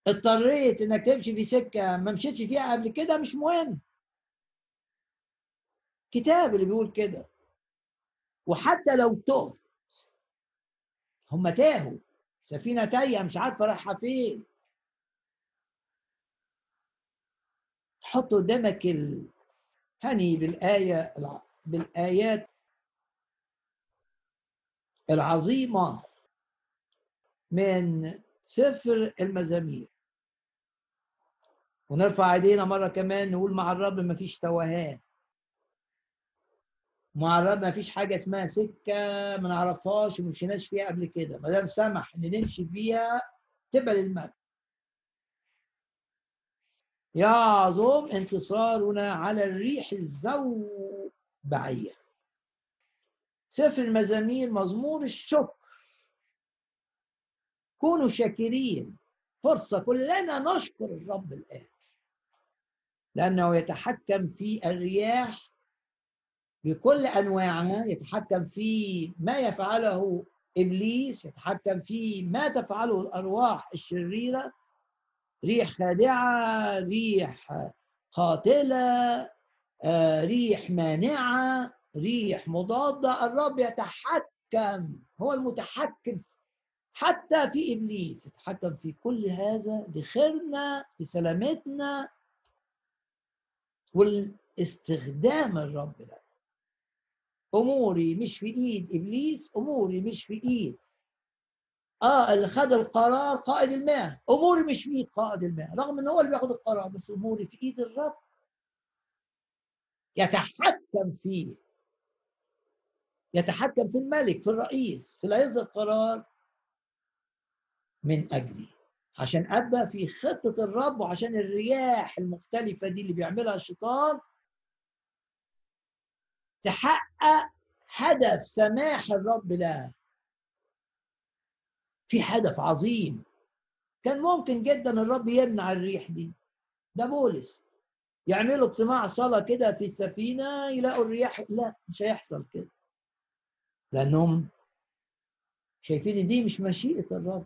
اضطريت إنك تمشي في سكة ما مشيتش فيها قبل كده مش مهم. كتاب اللي بيقول كده. وحتى لو تهت هم تاهوا. سفينة تايهة مش عارفة رايحة فين. تحط قدامك الهني بالآية بالآيات العظيمة من سفر المزامير. ونرفع إيدينا مرة كمان نقول مع الرب مفيش توهان. مع الرب ما فيش حاجة اسمها سكة ما نعرفهاش وما مشيناش فيها قبل كده. ما دام سمح إن نمشي فيها تبقى للمجد. يعظم انتصارنا على الريح الزوبعية. سفر المزامير مزمور الشكر. كونوا شاكرين. فرصة كلنا نشكر الرب الآن. لأنه يتحكم في الرياح بكل أنواعها يتحكم في ما يفعله إبليس يتحكم في ما تفعله الأرواح الشريرة. ريح خادعه ريح قاتلة آه، ريح مانعة ريح مضادة. الرب يتحكم هو المتحكم حتى في إبليس يتحكم في كل هذا لخيرنا لسلامتنا والاستخدام الرب ده. أموري مش في إيد إبليس أموري مش في إيد آه اللي خد القرار قائد الماء أموري مش في إيد قائد الماء رغم ان هو اللي بياخد القرار بس أموري في إيد الرب. يتحكم فيه يتحكم في الملك في الرئيس في اللي هيصدر قرار من أجلي. عشان أبقى في خطة الرب وعشان الرياح المختلفة دي اللي بيعملها الشيطان تحقق هدف سماح الرب لها. في هدف عظيم. كان ممكن جدا الرب يمنع الريح دي. ده بولس يعملوا اجتماع صلاة كده في السفينة يلاقوا الرياح لا مش هيحصل كده. لأنهم شايفين دي مش مشيئة الرب.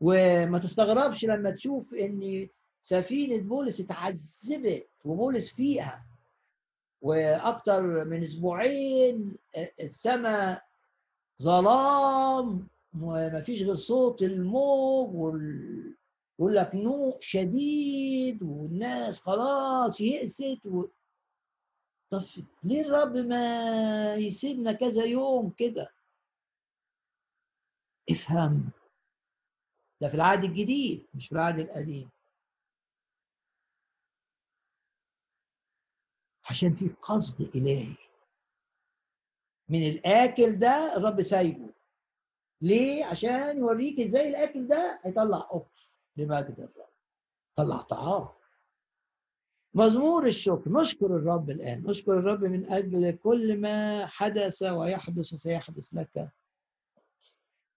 وما تستغربش لما تشوف إن سفينة بولس اتعذبت وبولس فيها. وأكتر من أسبوعين السماء ظلام وما فيش غير صوت الموج وال... يقول لك نوء شديد والناس خلاص يئست و... طب ليه الرب ما يسيبنا كذا يوم كده؟ افهم. ده في العهد الجديد مش في العهد القديم. عشان في قصد إلهي. من الآكل ده الرب سايبه. ليه؟ عشان يوريك إزاي الآكل ده هيطلع أكل لمجد الرب. طلع طعام. مزمور الشكر. نشكر الرب الآن. نشكر الرب من أجل كل ما حدث ويحدث وسيحدث لك.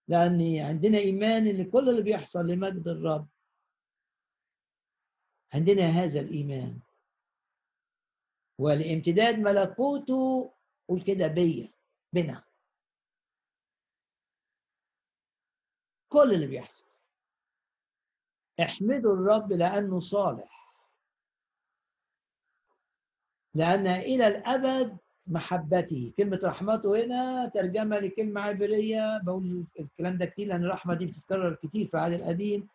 لأن عندنا إيمان إن كل اللي بيحصل لمجد الرب. عندنا هذا الإيمان. ولامتداد ملكوته قول كده بيا. بنا كل اللي بيحصل. احمدوا الرب لأنه صالح. لأن إلى الأبد محبته. كلمة رحمته هنا ترجمة لكلمة عبرية. بقول الكلام ده كتير لأن الرحمة دي بتتكرر كتير في العهد القديم.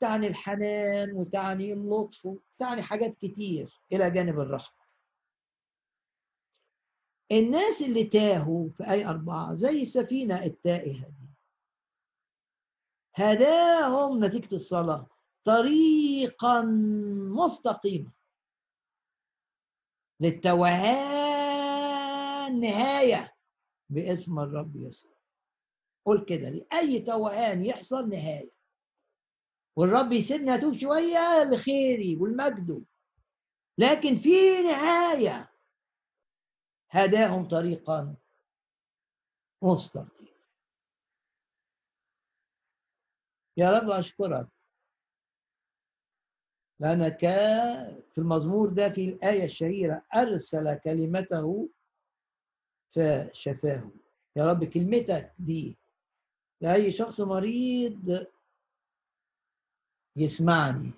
تعني الحنان وتعني اللطف وتعني حاجات كتير إلى جانب الرحمة. الناس اللي تاهوا في أي أربعة زي السفينة التائهة دي. هداهم نتيجة الصلاة طريقا مستقيما. للتوهان نهاية باسم الرب يسوع. قول كده لأي توهان يحصل نهاية. والرب يسيبني أتوب شوية لخيري والمجد. لكن في نهاية هداهم طريقا مستقيما يا رب أشكرك. لأنك في المزمور ده في الآية الشهيرة أرسل كلمته فشفاه. يا رب كلمتك دي لأي شخص مريض يسمعني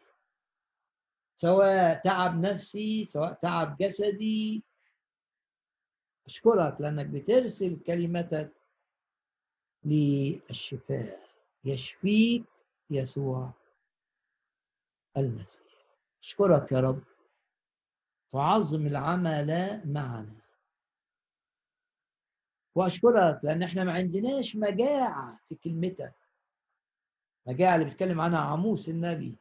سواء تعب نفسي سواء تعب جسدي أشكرك لأنك بترسل كلمتك للشفاء. يشفيك يسوع المسيح. أشكرك يا رب. تعظم العمل معنا. وأشكرك لأن إحنا ما عندناش مجاعة في كلمتك. مجاعة اللي بيتكلم عنها عموس النبي.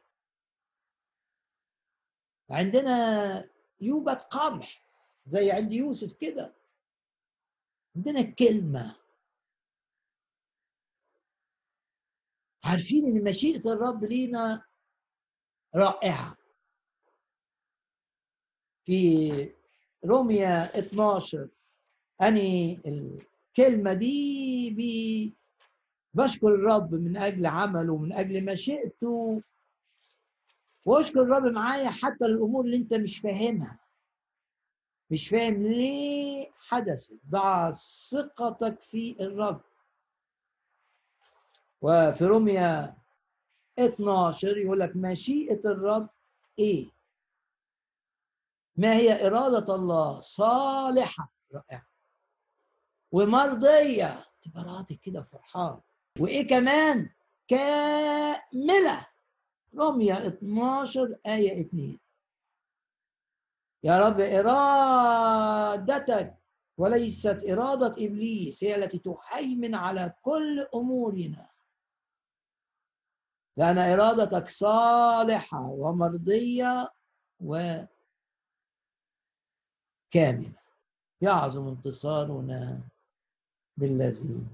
عندنا يوجد قمح زي عند يوسف كده. عندنا كلمة. عارفين إن مشيئة الرب لينا رائعة. في روميا 12 أني الكلمة دي بي بشكر الرب من أجل عمله من أجل مشيئته. واشكر الرب معايا حتى الأمور اللي أنت مش فاهمها. مش فاهم ليه حدثت ضع ثقتك في الرب. وفي روميا 12 يقول لك مشيئة الرب إيه؟ ما هي إرادة الله صالحة رائعة. ومرضية. تبقى راضي كده فرحان. وإيه كمان؟ كاملة. رمية 12 آية 2 يا رب إرادتك وليست إرادة إبليس هي التي تهيمن على كل أمورنا. لأن إرادتك صالحة ومرضية وكاملة. يعظم انتصارنا بالذي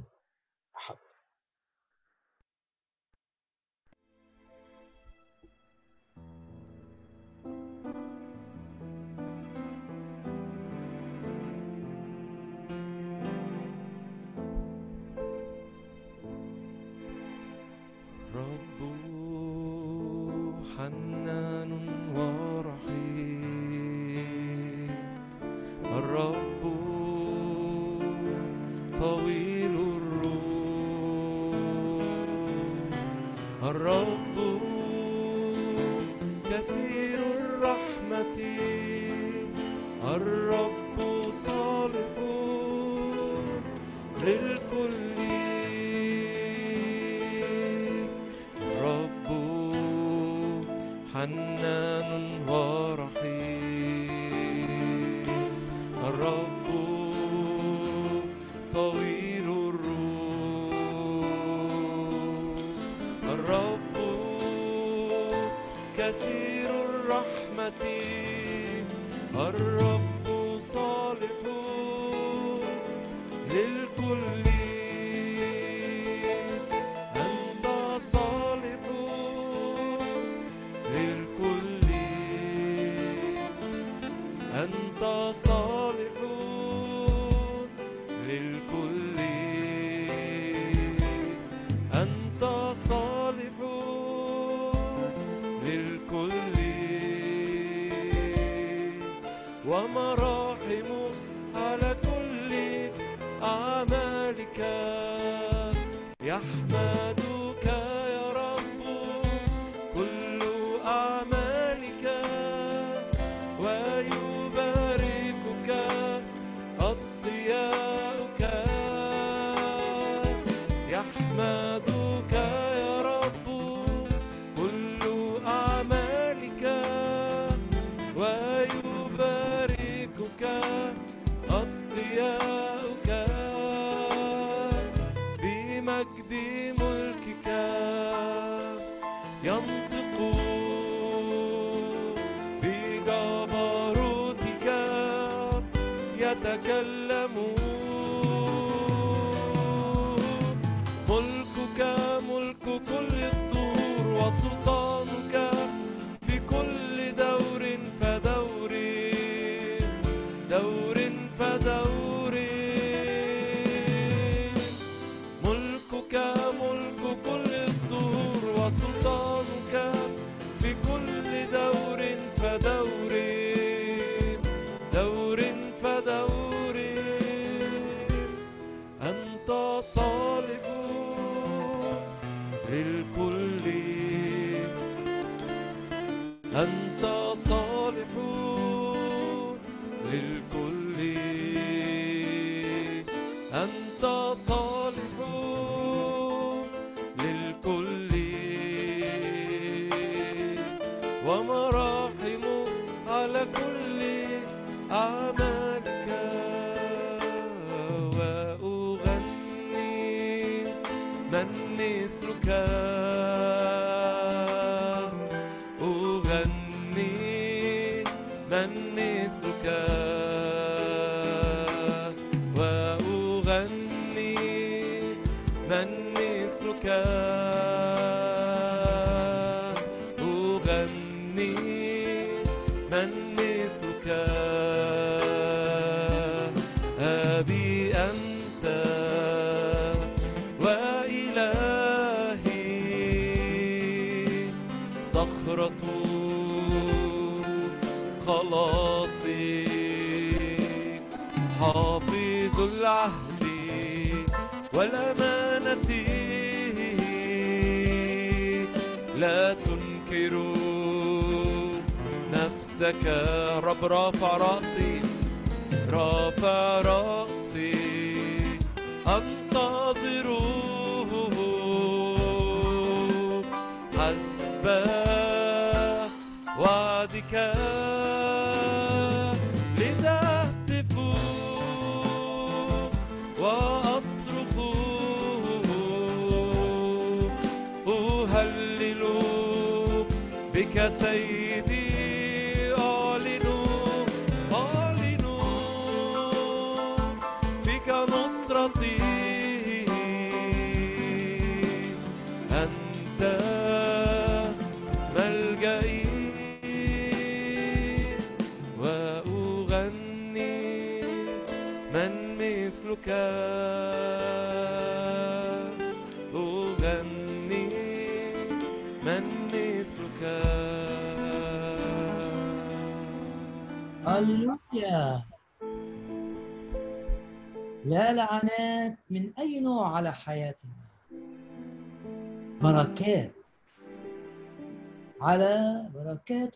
الرب صالح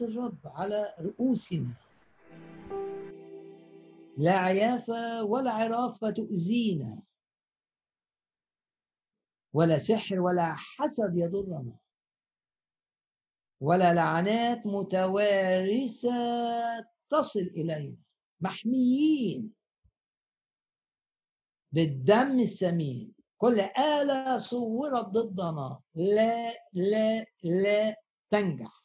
الرب على رؤوسنا. لا عيافة ولا عرافة تؤذينا. ولا سحر ولا حسد يضرنا. ولا لعنات متوارثة تصل إلينا. محميين. بالدم السمين. كل آلة صورت ضدنا. لا لا لا تنجح.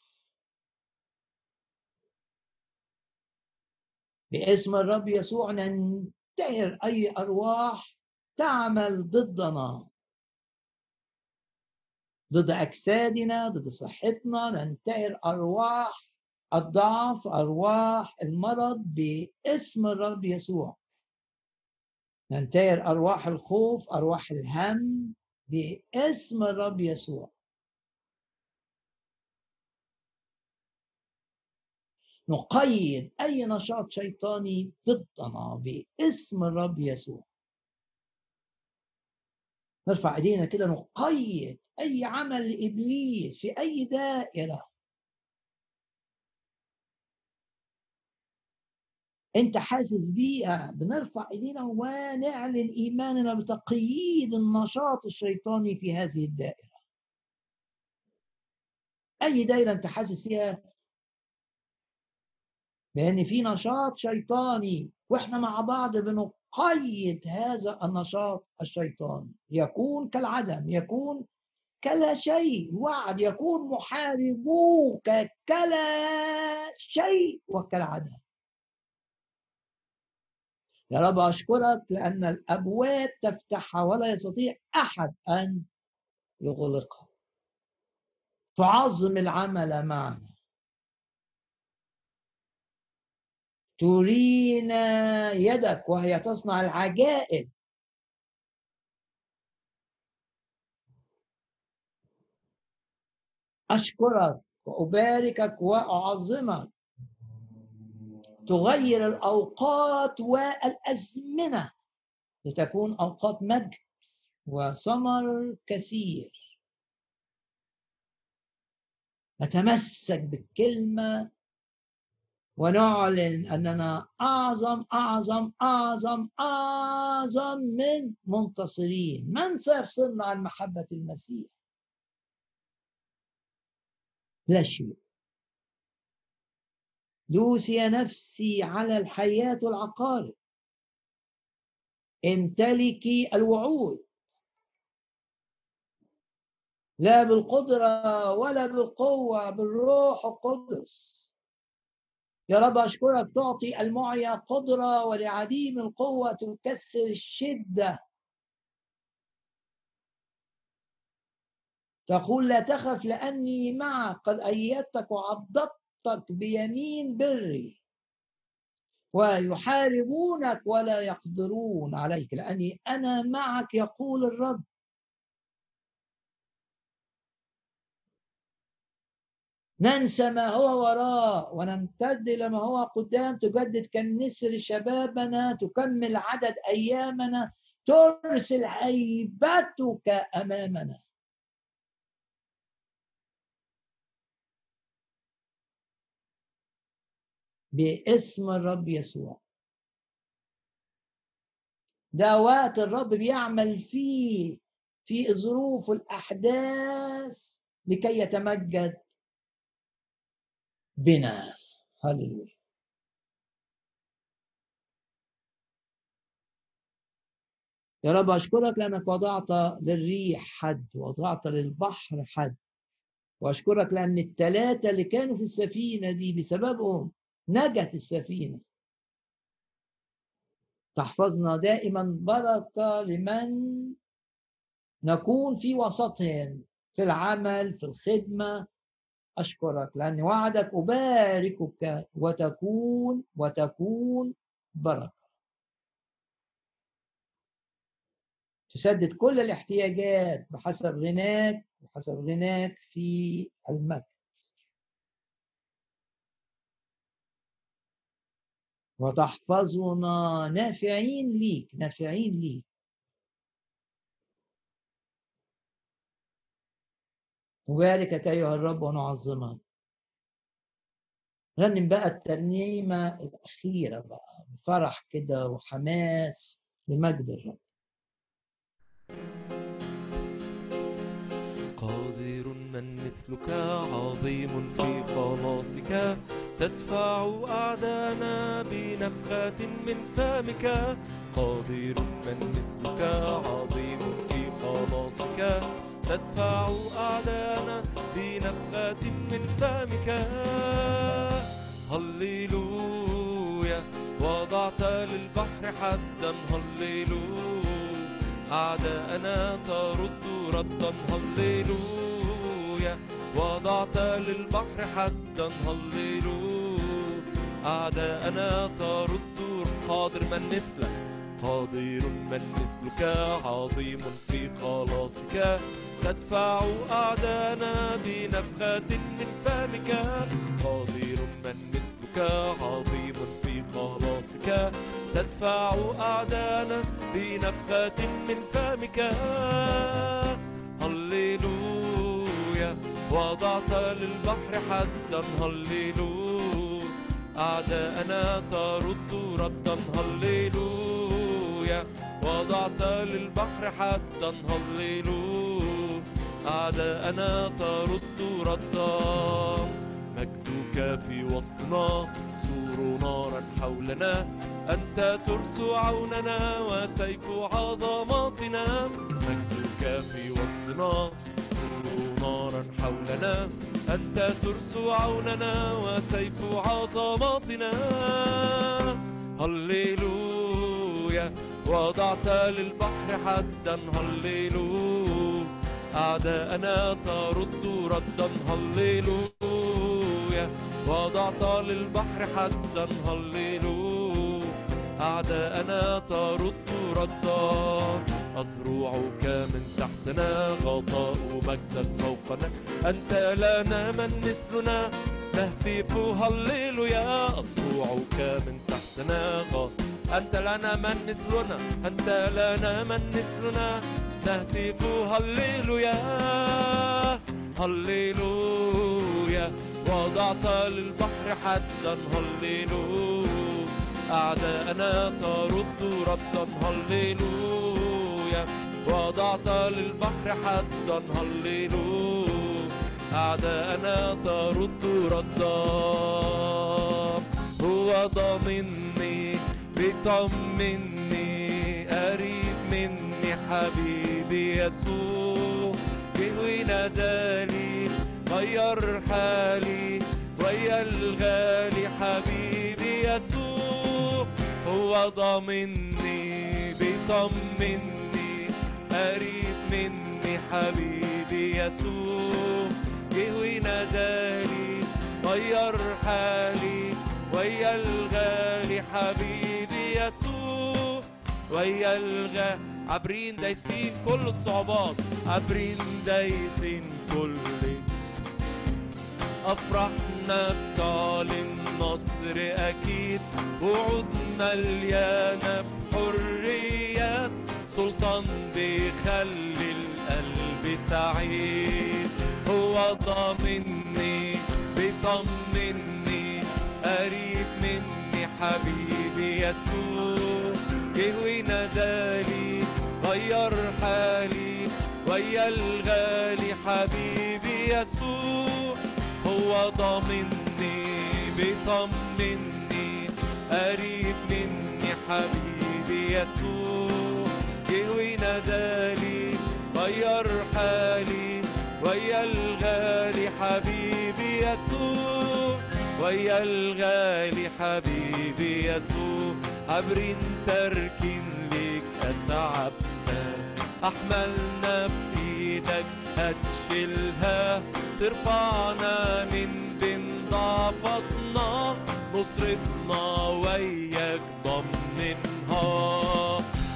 باسم الرب يسوع ننتهر أي أرواح تعمل ضدنا. ضد أجسادنا ضد صحتنا ننتهر أرواح الضعف أرواح المرض باسم الرب يسوع. ننتهر أرواح الخوف أرواح الهم باسم الرب يسوع. نقيد أي نشاط شيطاني ضدنا باسم الرب يسوع. نرفع إيدينا كده نقيد أي عمل لابليس في أي دائرة. أنت حاسس بيها؟ بنرفع إيدينا ونعلن إيماننا بتقييد النشاط الشيطاني في هذه الدائرة. أي دائرة أنت حاسس فيها؟ بأن في نشاط شيطاني وإحنا مع بعض بنقيد هذا النشاط الشيطاني. يكون كالعدم يكون كلا شيء. وعد يكون محاربوك كلا شيء وكالعدم. يا رب أشكرك لأن الأبواب تفتحها ولا يستطيع أحد أن يغلقها. تعظم العمل معنا. ترينا يدك وهي تصنع العجائب. أشكرك وأباركك وأعظمك. تغير الأوقات والأزمنة لتكون أوقات مجد وثمر كثير. نتمسك بالكلمة ونعلن أننا أعظم أعظم أعظم أعظم من منتصرين. من سيفصلنا عن محبة المسيح؟ لا شيء. دوسي نفسي على الحياة والعقارب امتلكي الوعود. لا بالقدرة ولا بالقوة بالروح القدس. يا رب أشكرك تعطي المعيا قدرة ولعديم القوة تكسر الشدة. تقول لا تخف لأني معك قد أيدتك وعضدتك بيمين بري. ويحاربونك ولا يقدرون عليك لأني أنا معك يقول الرب. ننسى ما هو وراء ونمتد إلى ما هو قدام تجدد كالنسر شبابنا تكمل عدد أيامنا ترسل هيبتك أمامنا. باسم الرب يسوع. ده وقت الرب بيعمل فيه في ظروف الأحداث لكي يتمجد. بنا. هللويا. يا رب أشكرك لأنك وضعت للريح حد وضعت للبحر حد. وأشكرك لأن الثلاثة اللي كانوا في السفينة دي بسببهم نجت السفينة. تحفظنا دائما بركة لمن نكون في وسطهم في العمل في الخدمة أشكرك لأن وعدك أباركك وتكون وتكون بركة. تسدد كل الاحتياجات بحسب غناك بحسب غناك في المجد وتحفظنا نافعين ليك نافعين ليك. نباركك أيها الرب ونعظمك رنم بقى الترنيمة الأخيرة بقى بفرح كده وحماس لمجد الرب. قادر من مثلك عظيم في خلاصك تدفع أعدانا بنفخات من فمك. قادر من مثلك عظيم في خلاصك تدفع أعدانا بنفخات من فمك. هللويا وضعت للبحر حدا. هللو أعداءنا ترد ردا. هللويا وضعت للبحر حدا. هللو أعداءنا ترد. حاضر من مثلك. قادر من مثلك عظيم في خلاصك. تدفع أعداءنا بنفخة من فمك. قادر من مثلك عظيم في خلاصك. تدفع أعداءنا بنفخة من فمك. هللويا وضعت للبحر حدا. هللويا أعداءنا ترد ردا. هللويا. وضعت للبحر حدا هللويا أعداءنا ترد ردا. مجدك في وسطنا سور نارا حولنا. أنت ترس عوننا وسيف عظماتنا. مجدك في وسطنا سور نارا حولنا. أنت ترس عوننا وسيف عظماتنا. هللويا وضعت للبحر حدا هللويا أعداءنا ترد ردا هللويا وضعت للبحر حدا هللويا أعداءنا ترد ردا. أزروعك من تحتنا غطاء مجدك فوقنا. أنت لنا من مثلنا. نهتف هللويا أزروعك من تحتنا غطاء أنت لنا من مثلنا أنت لنا من مثلنا. نهتف هللويا هللويا. وضعت للبحر حدا هللويا. أعداءنا ترد ردا هللويا. وضعت للبحر حدا هللويا. أعداءنا ترد ردا. هو ضامني بيطمني قريب مني حبيبي يسوع. جه ونادالي غير حالي ويا الغالي حبيبي يسوع. هو ضامني بيطمني قريب مني حبيبي يسوع. جه ونادالي غير حالي ويا الغالي حبيبي يسوع ويا الغالي عابرين دايسين كل الصعوبات عابرين دايسين كل أفرحنا بتعلن نصر أكيد وعودنا مليانة بحريات سلطان بيخلي القلب سعيد هو ضامني بيطمني قريب مني حبيبي يسوع جه ونادالي غير حالي ويا الغالي حبيبي يسوع. هو ضامني بيطمني قريب مني حبيبي يسوع. جه ونادالي غير حالي ويا الغالي حبيبي يسوع. ويا الغالي حبيبي يسوع عبرين تركين ليك أتعبنا. أحملنا في إيدك هتشيلها. ترفعنا من بين ضعفتنا نصرتنا وياك ضمنها.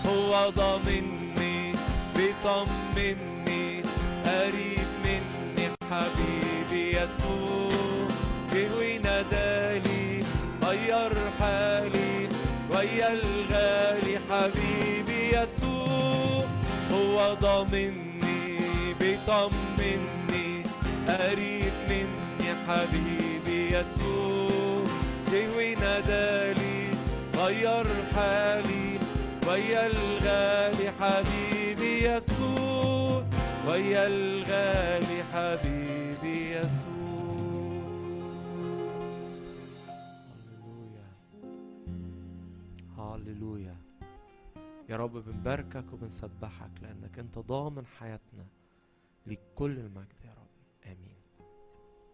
هو ضامني بيطمني قريب مني حبيبي يسوع. جه ونادالي غير حالي ويا الغالي حبيبي يسوع هو ضامني بيطمني قريب مني حبيبي يسوع جه ونادالي غير حالي ويا الغالي حبيبي يسوع ويا الغالي حبيبي يسوع يا رب بنباركك وبنسبحك لأنك أنت ضامن حياتنا لكل المجد.